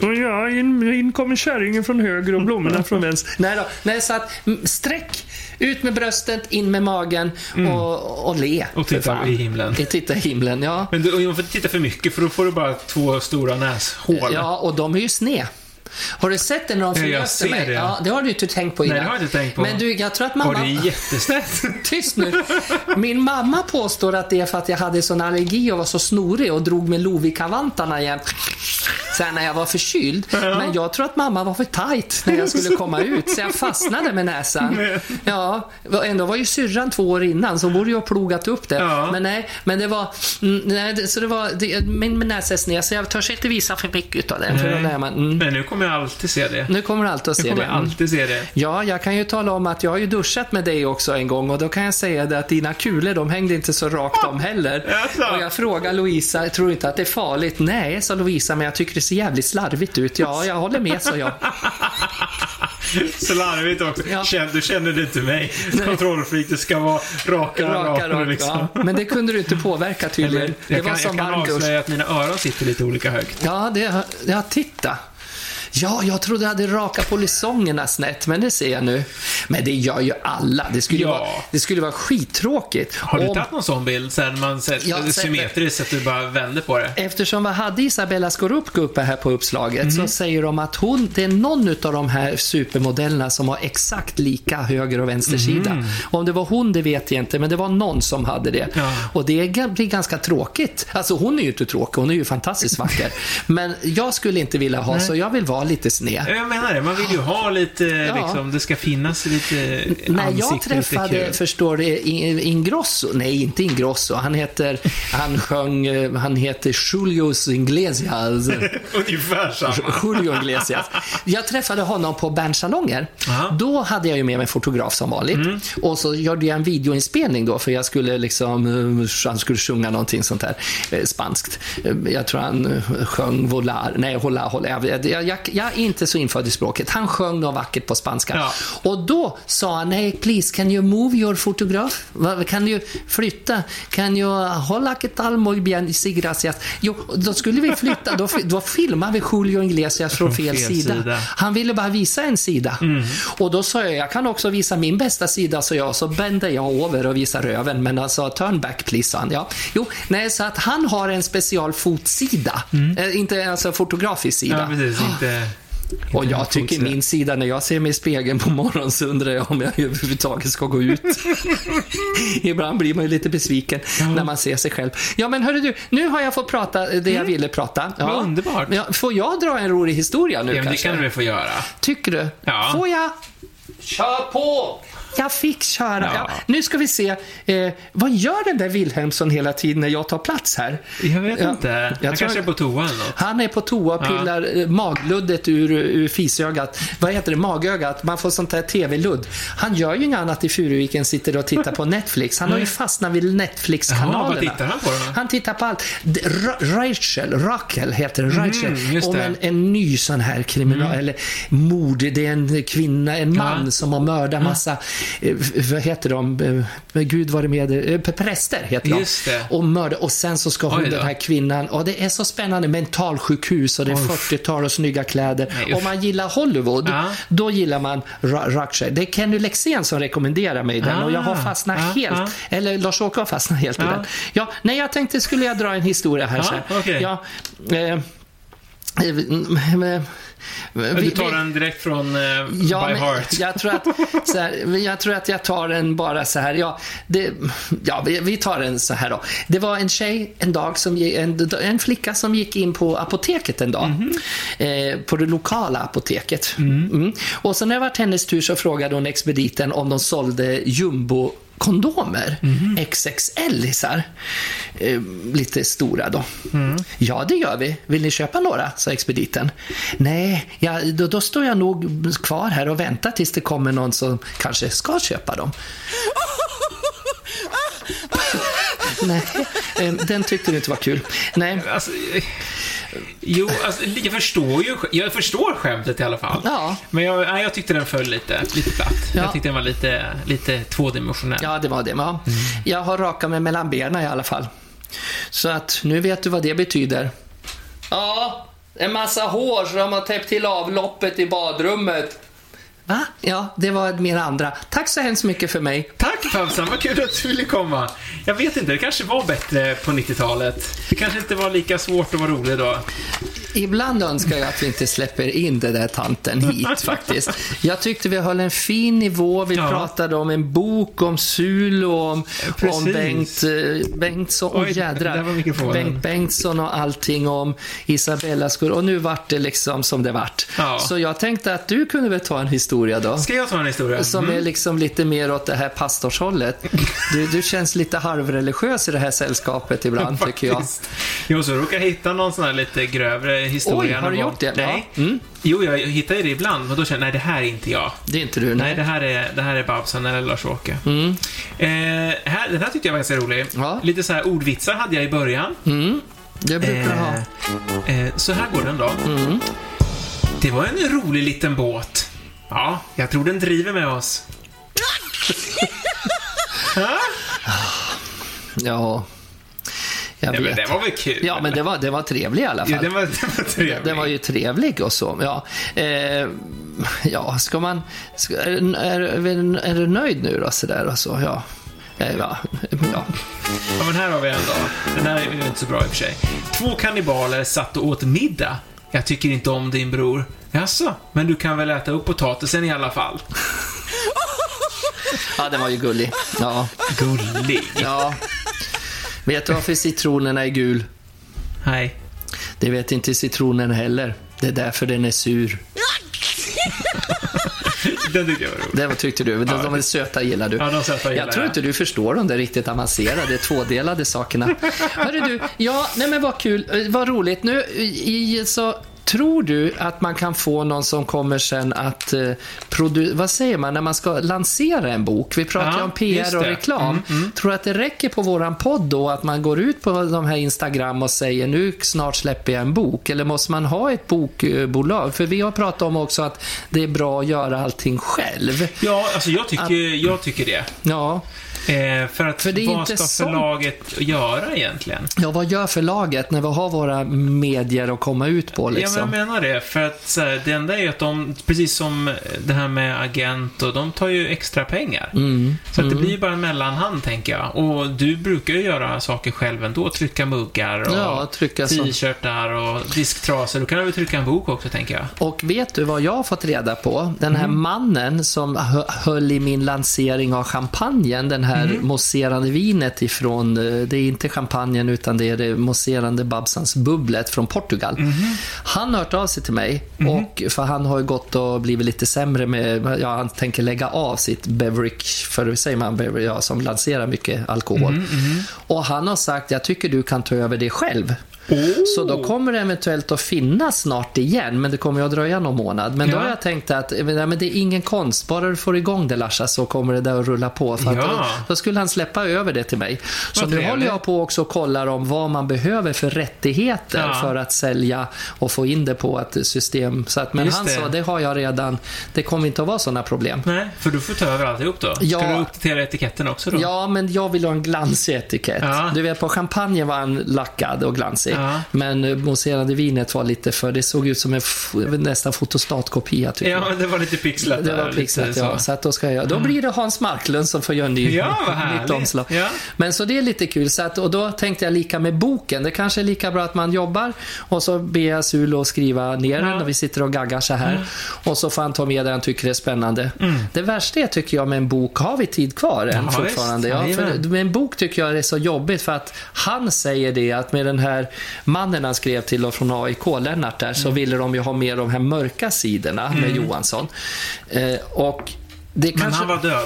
Speaker 2: Och ja, in, in kommer kärringen från höger och blommorna från vänster. Nej då, nej så att mm, sträck, ut med bröstet, in med magen och, och le.
Speaker 1: Mm. Och titta i himlen.
Speaker 2: Titta i himlen, ja.
Speaker 1: Men du, och man får inte titta för mycket för då får du bara två stora näshål.
Speaker 2: Ja, och de är ju sned. Har du sett det när de
Speaker 1: Ja, ser
Speaker 2: mig?
Speaker 1: det.
Speaker 2: Ja, det har du inte tänkt på
Speaker 1: Nej,
Speaker 2: innan.
Speaker 1: det har jag inte tänkt på.
Speaker 2: Men du, jag tror att
Speaker 1: Och
Speaker 2: mamma...
Speaker 1: det är jättesnett. [LAUGHS]
Speaker 2: Tyst nu. Min mamma påstår att det är för att jag hade sån allergi och var så snorig och drog med Lovikkavantarna jämt. Sen när jag var förkyld. Men jag tror att mamma var för tight när jag skulle komma ut, så jag fastnade med näsan. Ja, ändå var ju syrran två år innan, så hon borde ju ha plogat upp det.
Speaker 1: Ja.
Speaker 2: Men nej, men det var... mm, Nej, så det var... Det, min näsa är sned, så jag törs inte visa för mycket av den. För då
Speaker 1: Nej.
Speaker 2: man, mm.
Speaker 1: Men nu kommer jag alltid se det.
Speaker 2: Nu kommer du alltid att
Speaker 1: Nu
Speaker 2: se
Speaker 1: kommer
Speaker 2: det.
Speaker 1: jag alltid se det.
Speaker 2: Ja, jag kan ju tala om att jag har ju duschat med dig också en gång och då kan jag säga det att dina kulor, de hängde inte så rakt om heller.
Speaker 1: Jaså?
Speaker 2: Och jag frågar Lovisa, jag tror inte att det är farligt? Nej, sa Lovisa, men jag tycker det ser jävligt slarvigt ut. Ja, jag håller med, sa jag. [LAUGHS]
Speaker 1: Så larvigt också.
Speaker 2: Ja.
Speaker 1: Du känner det inte mig. Kontrollfreak, det ska vara raka,
Speaker 2: Raka, rakt.
Speaker 1: liksom.
Speaker 2: Ja, [LAUGHS] men det kunde du inte påverka tydligen.
Speaker 1: Eller,
Speaker 2: Det
Speaker 1: jag
Speaker 2: var
Speaker 1: kan,
Speaker 2: som
Speaker 1: jag kan avslöja att mina öron sitter lite olika högt.
Speaker 2: Ja, det, ja, titta. Ja, jag trodde jag hade raka polisongerna snett, men det ser jag nu. Men det gör ju alla. Det skulle,
Speaker 1: Ja.
Speaker 2: vara, det skulle vara skittråkigt.
Speaker 1: Har du
Speaker 2: om-
Speaker 1: tagit någon sån bild när man ser,
Speaker 2: Ja,
Speaker 1: symmetriskt, att du bara vänder på det?
Speaker 2: Eftersom vi hade Isabella Scorupco uppe här på uppslaget
Speaker 1: Mhm.
Speaker 2: så säger de att hon, det är någon av de här supermodellerna som har exakt lika höger och vänster sida. Om det var hon, det vet jag inte, men det var någon som hade det.
Speaker 1: Ja.
Speaker 2: Och det blir ganska tråkigt. Alltså hon är ju inte tråkig, hon är ju fantastiskt vacker. [LAUGHS] men jag skulle inte vilja ha, så jag vill vara lite sned.
Speaker 1: Jag menar det, man vill ju ha lite, liksom, det ska finnas lite
Speaker 2: När jag träffade, förstår du, In- Ingrosso, nej inte Ingrosso, han heter, han sjöng, eh, han heter Julius Iglesias. [LAUGHS]
Speaker 1: Ungefär samma.
Speaker 2: Julio Iglesias. Jag träffade honom på Bernsalonger. Då hade jag ju med mig fotograf som vanligt. Och så gjorde jag en videoinspelning då, för jag skulle liksom, eh, han skulle sjunga någonting sånt där eh, spanskt. Jag tror han sjöng volar, nej, hola, hola. Jag, jag, jag, jag är inte så infödd i språket. Han sjöng något vackert på spanska.
Speaker 1: Ja.
Speaker 2: Och då sa han, nej, please, can you move your photograph? Kan du flytta? Kan you hålla que tal muy bien, sí, gracias. Jo, då skulle vi flytta, då, då filmar vi Julio Iglesias från fel,
Speaker 1: fel
Speaker 2: sida.
Speaker 1: sida.
Speaker 2: Han ville bara visa en sida. Och då sa jag, jag kan också visa min bästa sida, så jag. Så bände jag över och visade röven. Men alltså, turn back please, sa han. Ja. Jo, nej, så att han har en special fotsida. Eh, inte alltså fotografisk sida.
Speaker 1: Ja, precis. Inte...
Speaker 2: Och jag tycker min sida, när jag ser mig i spegeln på morgonen så undrar jag om jag överhuvudtaget ska gå ut. [LAUGHS] Ibland blir man ju lite besviken när man ser sig själv. Ja, men hörru du, nu har jag fått prata det jag ville prata. Ja.
Speaker 1: Vad underbart.
Speaker 2: Ja, får jag dra en rolig historia nu
Speaker 1: Ja, men det
Speaker 2: kanske?
Speaker 1: kan du väl få göra?
Speaker 2: Tycker du?
Speaker 1: Ja.
Speaker 2: Får jag? Kör på! Jag fick köra.
Speaker 1: Ja.
Speaker 2: Ja. Nu ska vi se. Eh, vad gör den där Wilhelmsson hela tiden när jag tar plats här?
Speaker 1: Jag vet
Speaker 2: Ja,
Speaker 1: inte.
Speaker 2: jag
Speaker 1: Han
Speaker 2: tror-
Speaker 1: kanske är på toa eller något.
Speaker 2: Han är på toa och pillar eh, magluddet ur, ur fisögat. Vad heter det? Magögat. Man får sånt där TV-ludd. Han gör ju inget annat i Furuviken, sitter och tittar på Netflix. Han har ju fastnat vid Netflix-kanalerna.
Speaker 1: Jaha, vad tittar han på då?
Speaker 2: Han tittar på allt. Rachel, Rakel heter det. Rachel.
Speaker 1: Mm,
Speaker 2: om.
Speaker 1: Mm.
Speaker 2: en, en ny sån här kriminal, eller mord. Det är en kvinna, en man
Speaker 1: Ja.
Speaker 2: som har mördat massa, eh, vad heter de? Eh, Gud var det med eh, Präster heter de.
Speaker 1: Just det.
Speaker 2: Och mörda. Och sen så ska hon, den här kvinnan, och det är så spännande, mentalsjukhus och det är 40-tal och snygga kläder.
Speaker 1: Nej.
Speaker 2: Om man gillar Hollywood,
Speaker 1: Ja.
Speaker 2: då gillar man Rachel. Det är Kenny Lexén som rekommenderar mig den och jag har
Speaker 1: Ah,
Speaker 2: fastnat
Speaker 1: ja,
Speaker 2: helt,
Speaker 1: ja.
Speaker 2: eller Lars-Åke har fastnat helt i den. Ja, nej, jag tänkte skulle jag dra en historia här här.
Speaker 1: okej.
Speaker 2: Ja, eh, eh,
Speaker 1: Du tar den direkt från eh,
Speaker 2: Ja,
Speaker 1: by heart.
Speaker 2: Jag tror, att, så här, jag tror att jag tar den bara så här. Ja, det, ja vi, vi tar den så här då. Det var en tjej en dag, som, en, en flicka som gick in på apoteket en dag.
Speaker 1: Mhm.
Speaker 2: Eh, på det lokala apoteket. Mm. Och så när det var hennes tur så frågade hon expediten om de sålde jumbo kondomer,
Speaker 1: Mhm.
Speaker 2: XXL-isar. Eh, lite stora då.
Speaker 1: Mm.
Speaker 2: Ja, det gör vi. Vill ni köpa några? sa expediten. Nej, ja, då, då står jag nog kvar här och väntar tills det kommer någon som kanske ska köpa dem. [LAUGHS] Nej, eh, den tyckte du inte var kul. Nej,
Speaker 1: Alltså, eh, jo, alltså, jag förstår ju jag förstår skämtet i alla fall.
Speaker 2: Ja.
Speaker 1: Men jag, jag tyckte den föll lite, lite platt.
Speaker 2: Ja.
Speaker 1: Jag tyckte den var lite, lite tvådimensionell.
Speaker 2: ja, det var det. Ja. Jag har rakat mig mellan benen i alla fall. Så att nu vet du vad det betyder. Ja, En massa hår så de har täppt till avloppet i badrummet. Va? Ja, det var min andra. Tack så hemskt mycket för mig.
Speaker 1: Tack Babsan, vad kul att du ville komma. Jag vet inte, det kanske var bättre på 90-talet. Det kanske inte var lika svårt att vara rolig då.
Speaker 2: Ibland önskar jag att vi inte släpper in den där tanten hit faktiskt. Jag tyckte vi höll en fin nivå. Vi
Speaker 1: Ja.
Speaker 2: pratade om en bok, om Sul och om,
Speaker 1: precis.
Speaker 2: om Bengt eh, Bengtsson.
Speaker 1: Oj,
Speaker 2: jädrar. Bengt Bengtsson och allting om Isabella Skur. Och nu vart det liksom som det vart.
Speaker 1: Ja.
Speaker 2: Så jag tänkte att du kunde väl ta en historia då?
Speaker 1: Ska jag ta en historia?
Speaker 2: Som
Speaker 1: Mm.
Speaker 2: är liksom lite mer åt det här pastorshållet. Du, du känns lite halvreligiös i det här sällskapet ibland, [LAUGHS] tycker jag.
Speaker 1: Jo, så råkar jag hitta någon sån här lite grövre historia.
Speaker 2: Oj, har du gjort det?
Speaker 1: Nej.
Speaker 2: Ja. Mm.
Speaker 1: Jo, jag hittar det ibland, men då känner jag, nej, det här är inte jag.
Speaker 2: Det är inte du,
Speaker 1: Nej,
Speaker 2: nej.
Speaker 1: det här är, det här är Babsan eller Lars-Åke.
Speaker 2: Mm.
Speaker 1: Eh, här, den här tyckte jag var ganska rolig.
Speaker 2: Ja.
Speaker 1: Lite så här ordvitsar hade jag i början.
Speaker 2: Mm. Det brukar du ha.
Speaker 1: Eh, så här går den då.
Speaker 2: Mm.
Speaker 1: Det var en rolig liten båt. Ja, jag tror den driver med oss. [LAUGHS]
Speaker 2: Ja, jag
Speaker 1: Ja, men
Speaker 2: vet.
Speaker 1: det var väl kul?
Speaker 2: Ja, men det var, det var trevlig i alla fall.
Speaker 1: Ja, den var, den var trevlig.
Speaker 2: Den var ju trevlig och så. Ja, eh, ja ska man... Ska, är, är, är, du nöjd nu då? Så där och så, ja. Eh, Ja, ja.
Speaker 1: Ja, men här har vi en då. Den här är ju inte så bra i och för sig. Två kannibaler satt och åt middag. Jag tycker inte om din bror. Jaså, men du kan väl äta upp potatisen i alla fall? [LAUGHS]
Speaker 2: ja, den var ju gullig. Ja,
Speaker 1: Gullig.
Speaker 2: ja. Vet du varför citronen är gul?
Speaker 1: Nej.
Speaker 2: Det vet inte citronen heller. Det är därför den är sur.
Speaker 1: Den tycker jag var rolig.
Speaker 2: Tyckte du. De, de är söta gillar du.
Speaker 1: Ja, de söta gillar
Speaker 2: jag tror inte du förstår de där riktigt avancerade, tvådelade sakerna. Hörru du, ja, nej men vad kul, eh, vad roligt. Nu, i, så Tror du att man kan få någon som kommer sen att eh, produ- vad säger man, när man ska lansera en bok? Vi pratar ju
Speaker 1: Ja,
Speaker 2: om PR och reklam. Tror du att det räcker på våran podd då att man går ut på de här Instagram och säger nu snart släpper jag en bok? Eller måste man ha ett bokbolag? För vi har pratat om också att det är bra att göra allting själv.
Speaker 1: Ja, alltså jag tycker, jag tycker det.
Speaker 2: Ja,
Speaker 1: Eh, för att
Speaker 2: För det är
Speaker 1: vad
Speaker 2: inte
Speaker 1: ska
Speaker 2: sånt.
Speaker 1: förlaget göra egentligen?
Speaker 2: Ja, vad gör förlaget när vi har våra medier att komma ut på
Speaker 1: Ja, men
Speaker 2: liksom?
Speaker 1: jag menar det. För att så här, det enda är ju att de, precis som det här med agent och de tar ju extra pengar.
Speaker 2: Mm.
Speaker 1: Så att det blir ju bara en mellanhand, tänker jag. Och du brukar ju göra saker själv ändå. Trycka muggar och
Speaker 2: Ja,
Speaker 1: t-shirtar och disktrasor. Då kan du väl trycka en bok också, tänker jag.
Speaker 2: Och vet du vad jag har fått reda på? Den här
Speaker 1: Mm.
Speaker 2: mannen som hö- höll i min lansering av champagnen, den här
Speaker 1: Mm.
Speaker 2: mousserande vinet ifrån, eh, det är inte champagnen utan det är det mousserande Babsans bubblet från Portugal.
Speaker 1: Mm-hmm.
Speaker 2: Han har hört av sig till mig, och, för han har ju gått och blivit lite sämre med, ja han tänker lägga av sitt beverage, för hur säger man, ja, som lanserar mycket alkohol.
Speaker 1: Mm-hmm,
Speaker 2: Och han har sagt, jag tycker du kan ta över det själv.
Speaker 1: Oh.
Speaker 2: Så då kommer det eventuellt att finnas snart igen, men det kommer ju att dröja någon månad. Men då
Speaker 1: Ja.
Speaker 2: har jag tänkt att nej, men det är ingen konst, bara du får igång det Larsa så kommer det där att rulla på. För att
Speaker 1: Ja.
Speaker 2: då, då skulle han släppa över det till mig. Så
Speaker 1: Vad
Speaker 2: nu håller jag på också och kollar om vad man behöver för rättigheter
Speaker 1: Ja.
Speaker 2: för att sälja och få in det på ett system. Så att, men
Speaker 1: Just
Speaker 2: han
Speaker 1: det.
Speaker 2: sa, det har jag redan, det kommer inte att vara sådana problem.
Speaker 1: Nej, för du får ta över alltihop då. Ska
Speaker 2: Ja.
Speaker 1: du uppdatera etiketten också då?
Speaker 2: Ja, men jag vill ha en glansig etikett. Du vet, på champagne var han lackad och glansig.
Speaker 1: Ja.
Speaker 2: Men eh, mousserande vinet var lite för... Det såg ut som en nästan fotostatkopia, tycker
Speaker 1: Ja, det var lite pixlat
Speaker 2: Det var pixlat, ja. Så att då, ska jag, då blir det Hans Marklund som får göra ny,
Speaker 1: Ja, [LAUGHS]
Speaker 2: nytt omslag.
Speaker 1: Ja.
Speaker 2: Men så det är lite kul. Så att, och då tänkte jag lika med boken. Det kanske är lika bra att man jobbar och så ber jag Sulo att skriva ner den och vi sitter och gaggar så här. Och så får han ta med det han tycker är spännande. Det värsta är, tycker jag med en bok, har vi tid kvar än
Speaker 1: Mm. Ja,
Speaker 2: fortfarande?
Speaker 1: visst.
Speaker 2: Ja, för med en bok tycker jag det är så jobbigt för att han säger det att med den här mannen han skrev till och från AIK, Lennart där,
Speaker 1: Mm.
Speaker 2: så ville de ju ha med de här mörka sidorna med Johansson. Eh, och det
Speaker 1: Men
Speaker 2: kanske...
Speaker 1: han var död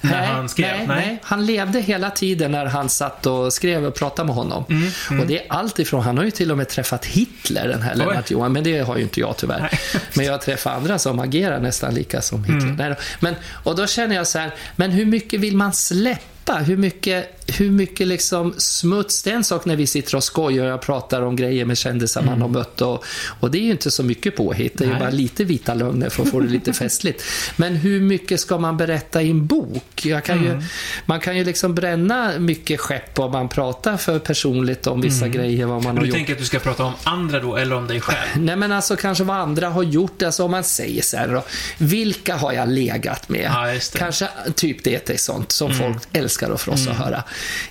Speaker 1: när han skrev?
Speaker 2: Nej, nej, han levde hela tiden när han satt och skrev och pratade med honom.
Speaker 1: Mm,
Speaker 2: Och det är allt ifrån, han har ju till och med träffat Hitler, den här Lennart Johan, men det har ju inte jag tyvärr.
Speaker 1: Nej. [LAUGHS]
Speaker 2: Men jag har träffat andra som agerar nästan lika som Hitler.
Speaker 1: Mm.
Speaker 2: Nej då. Men, och då känner jag så här, men hur mycket vill man släppa? Hur mycket hur mycket liksom smuts, det är en sak när vi sitter och skojar och pratar om grejer med kändisar man har mött och, och det är ju inte så mycket påhitt, det är ju bara lite vita lögner för att få det lite [LAUGHS] festligt. Men hur mycket ska man berätta i en bok? Kan ju, man kan ju liksom bränna mycket skepp om man pratar för personligt om vissa grejer, vad man har
Speaker 1: Du
Speaker 2: gjort.
Speaker 1: tänker att du ska prata om andra då, eller om dig själv? [LAUGHS]
Speaker 2: Nej men alltså kanske vad andra har gjort, alltså om man säger så här då, vilka har jag legat med?
Speaker 1: Ja. Mm.
Speaker 2: Kanske typ det är sånt som folk älskar att frossa och höra.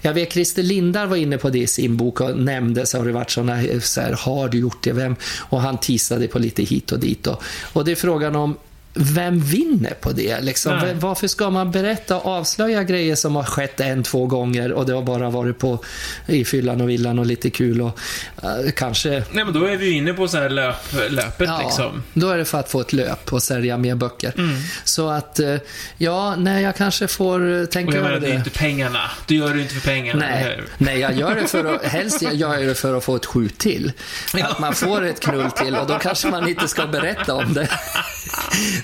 Speaker 2: Jag vet Christer Lindar var inne på det i sin bok och nämnde så har det varit såna så här, har du gjort det, vem? Och han teasade på lite hit och dit och, och det är frågan om vem vinner på det? Liksom?
Speaker 1: Nej.
Speaker 2: Varför ska man berätta och avslöja grejer som har skett en, två gånger och det har bara varit på i fyllan och villan och lite kul och eh, kanske
Speaker 1: Nej, men då är vi ju inne på så här löp, löpet
Speaker 2: Ja,
Speaker 1: liksom.
Speaker 2: då är det för att få ett löp och sälja mer böcker.
Speaker 1: Mm.
Speaker 2: Så att, eh, ja, nej, jag kanske får eh, tänka över
Speaker 1: menar, det är
Speaker 2: det.
Speaker 1: inte pengarna. Du gör det inte för pengarna,
Speaker 2: Nej, nej, jag gör det för att, [LAUGHS] helst jag gör det för att få ett skjut till. Att man får ett knull till och då kanske man inte ska berätta om det. [LAUGHS]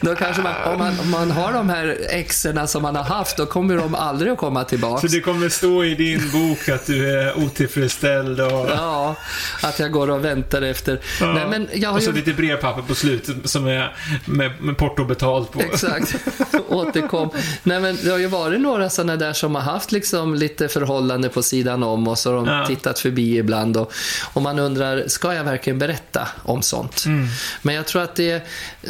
Speaker 2: Då kanske man, om man, om man har de här exerna som man har haft, då kommer de aldrig att komma tillbaka.
Speaker 1: Så det kommer stå i din bok att du är otillfredsställd och...
Speaker 2: Ja, att jag går och väntar efter.
Speaker 1: Ja.
Speaker 2: Nej, men jag har
Speaker 1: och så
Speaker 2: ju...
Speaker 1: lite brevpapper på slutet som är med, med porto betalt på.
Speaker 2: Exakt. [LAUGHS] Återkom. Nej, men det har ju varit några sådana där som har haft liksom lite förhållande på sidan om och så har de
Speaker 1: Ja.
Speaker 2: tittat förbi ibland och, och man undrar, ska jag verkligen berätta om sånt?
Speaker 1: Mm.
Speaker 2: Men jag tror att det är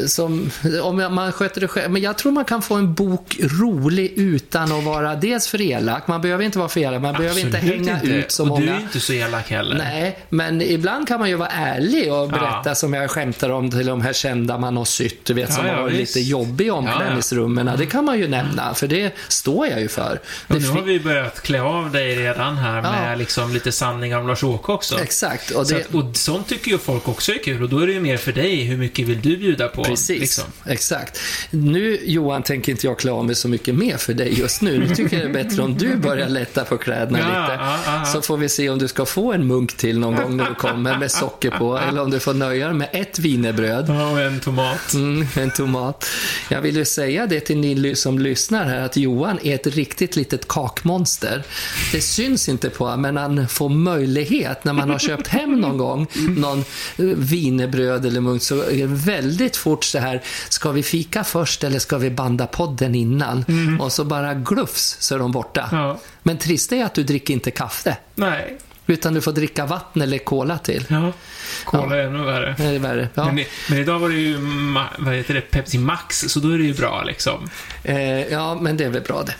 Speaker 2: som, [LAUGHS] om man sköter det själv, men jag tror man kan få en bok rolig utan att vara dels för elak, man behöver inte vara för elak, man behöver inte
Speaker 1: Absolut
Speaker 2: hänga ut så
Speaker 1: och
Speaker 2: många.
Speaker 1: du är inte så elak heller.
Speaker 2: Nej, men ibland kan man ju vara ärlig och berätta
Speaker 1: Ja.
Speaker 2: som jag skämtar om till de här kända man har sytt, du vet, som
Speaker 1: Ja,
Speaker 2: har varit lite jobbig i omklädningsrummen. Det kan man ju nämna, för det står jag ju för.
Speaker 1: Och nu har vi börjat klä av dig redan här med liksom lite sanningar om Lars-Åke också.
Speaker 2: Exakt, och
Speaker 1: Så
Speaker 2: det...
Speaker 1: att, och sånt tycker ju folk också är kul och då är det ju mer för dig. Hur mycket vill du bjuda på?
Speaker 2: Precis,
Speaker 1: Liksom.
Speaker 2: exakt. Nu Johan tänker inte jag klä av mig så mycket mer för dig just nu. Nu tycker jag det är bättre om du börjar lätta på kläderna
Speaker 1: Ja,
Speaker 2: lite.
Speaker 1: ja, ja.
Speaker 2: Så får vi se om du ska få en munk till någon gång när du kommer med socker på. Eller om du får nöja dig med ett wienerbröd.
Speaker 1: Ja, och en tomat.
Speaker 2: Mm, en tomat. Jag vill ju säga det till ni som lyssnar här att Johan är ett riktigt litet kakmonster. Det syns inte på men han får möjlighet när man har köpt hem någon gång någon eh, wienerbröd eller munk så är det väldigt fort så här, ska vi fika först eller ska vi banda podden innan? Och så bara glufs så är de borta.
Speaker 1: Ja.
Speaker 2: Men trist är att du dricker inte kaffe.
Speaker 1: Nej.
Speaker 2: Utan du får dricka vatten eller cola till.
Speaker 1: Ja. Cola är ännu värre.
Speaker 2: Det är värre. Ja.
Speaker 1: Men, men idag var det ju, vad heter det, Pepsi Max, så då är det ju bra liksom.
Speaker 2: Eh, ja, men det är väl bra det.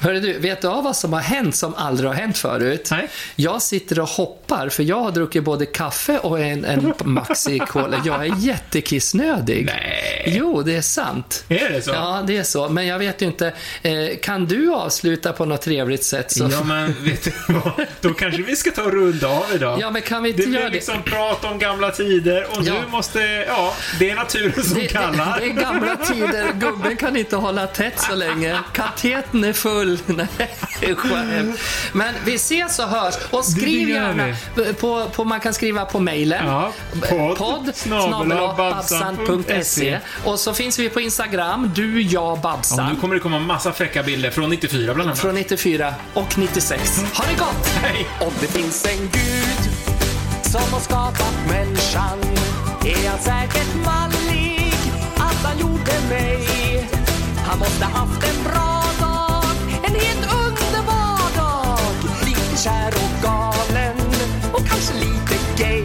Speaker 2: Hörru du, vet du av vad som har hänt som aldrig har hänt förut?
Speaker 1: Nej.
Speaker 2: Jag sitter och hoppar, för jag har druckit både kaffe och en, en [LAUGHS] Maxi Cola. Jag är jättekissnödig.
Speaker 1: Nej.
Speaker 2: Jo, det är sant.
Speaker 1: Är det så?
Speaker 2: Ja, det är så. Men jag vet ju inte. Eh, kan du avsluta på något trevligt sätt? Så...
Speaker 1: Ja, men vet du vad? Då kanske vi ska ta och runda av idag.
Speaker 2: Ja, men kan vi inte
Speaker 1: det
Speaker 2: göra det?
Speaker 1: liksom prat om gamla tider och
Speaker 2: Ja.
Speaker 1: nu måste, ja, det är naturen som
Speaker 2: Det, det,
Speaker 1: kallar.
Speaker 2: det är gamla tider. Gubben kan inte hålla tätt så länge. Kateten är full. [LAUGHS] Nej, skämt. Men vi ses och hörs. Och skriv
Speaker 1: Det
Speaker 2: gärna. På, på, man kan skriva på mejlen.
Speaker 1: Ja, podd,
Speaker 2: Podd
Speaker 1: snabel-a,
Speaker 2: snabel-a,
Speaker 1: babsan.se.
Speaker 2: babsan.se. Och så finns vi på Instagram. Du, jag,
Speaker 1: Ja,
Speaker 2: Babsan.
Speaker 1: nu kommer det komma massa fräcka bilder från 94 bland annat.
Speaker 2: Från 94 och 96. Ha det gott!
Speaker 1: Hej!
Speaker 3: Om det finns en gud som har skapat människan är han säkert mallig
Speaker 2: att han gjorde mig. Han måste haft en bra dag, en helt underbar dag. Lite kär och galen och kanske lite gay.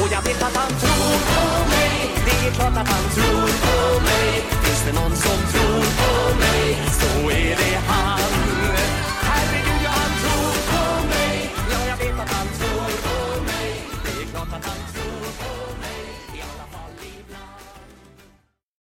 Speaker 2: Och jag vet att han tror på mig, det är klart att han tror på mig. Finns det någon som tror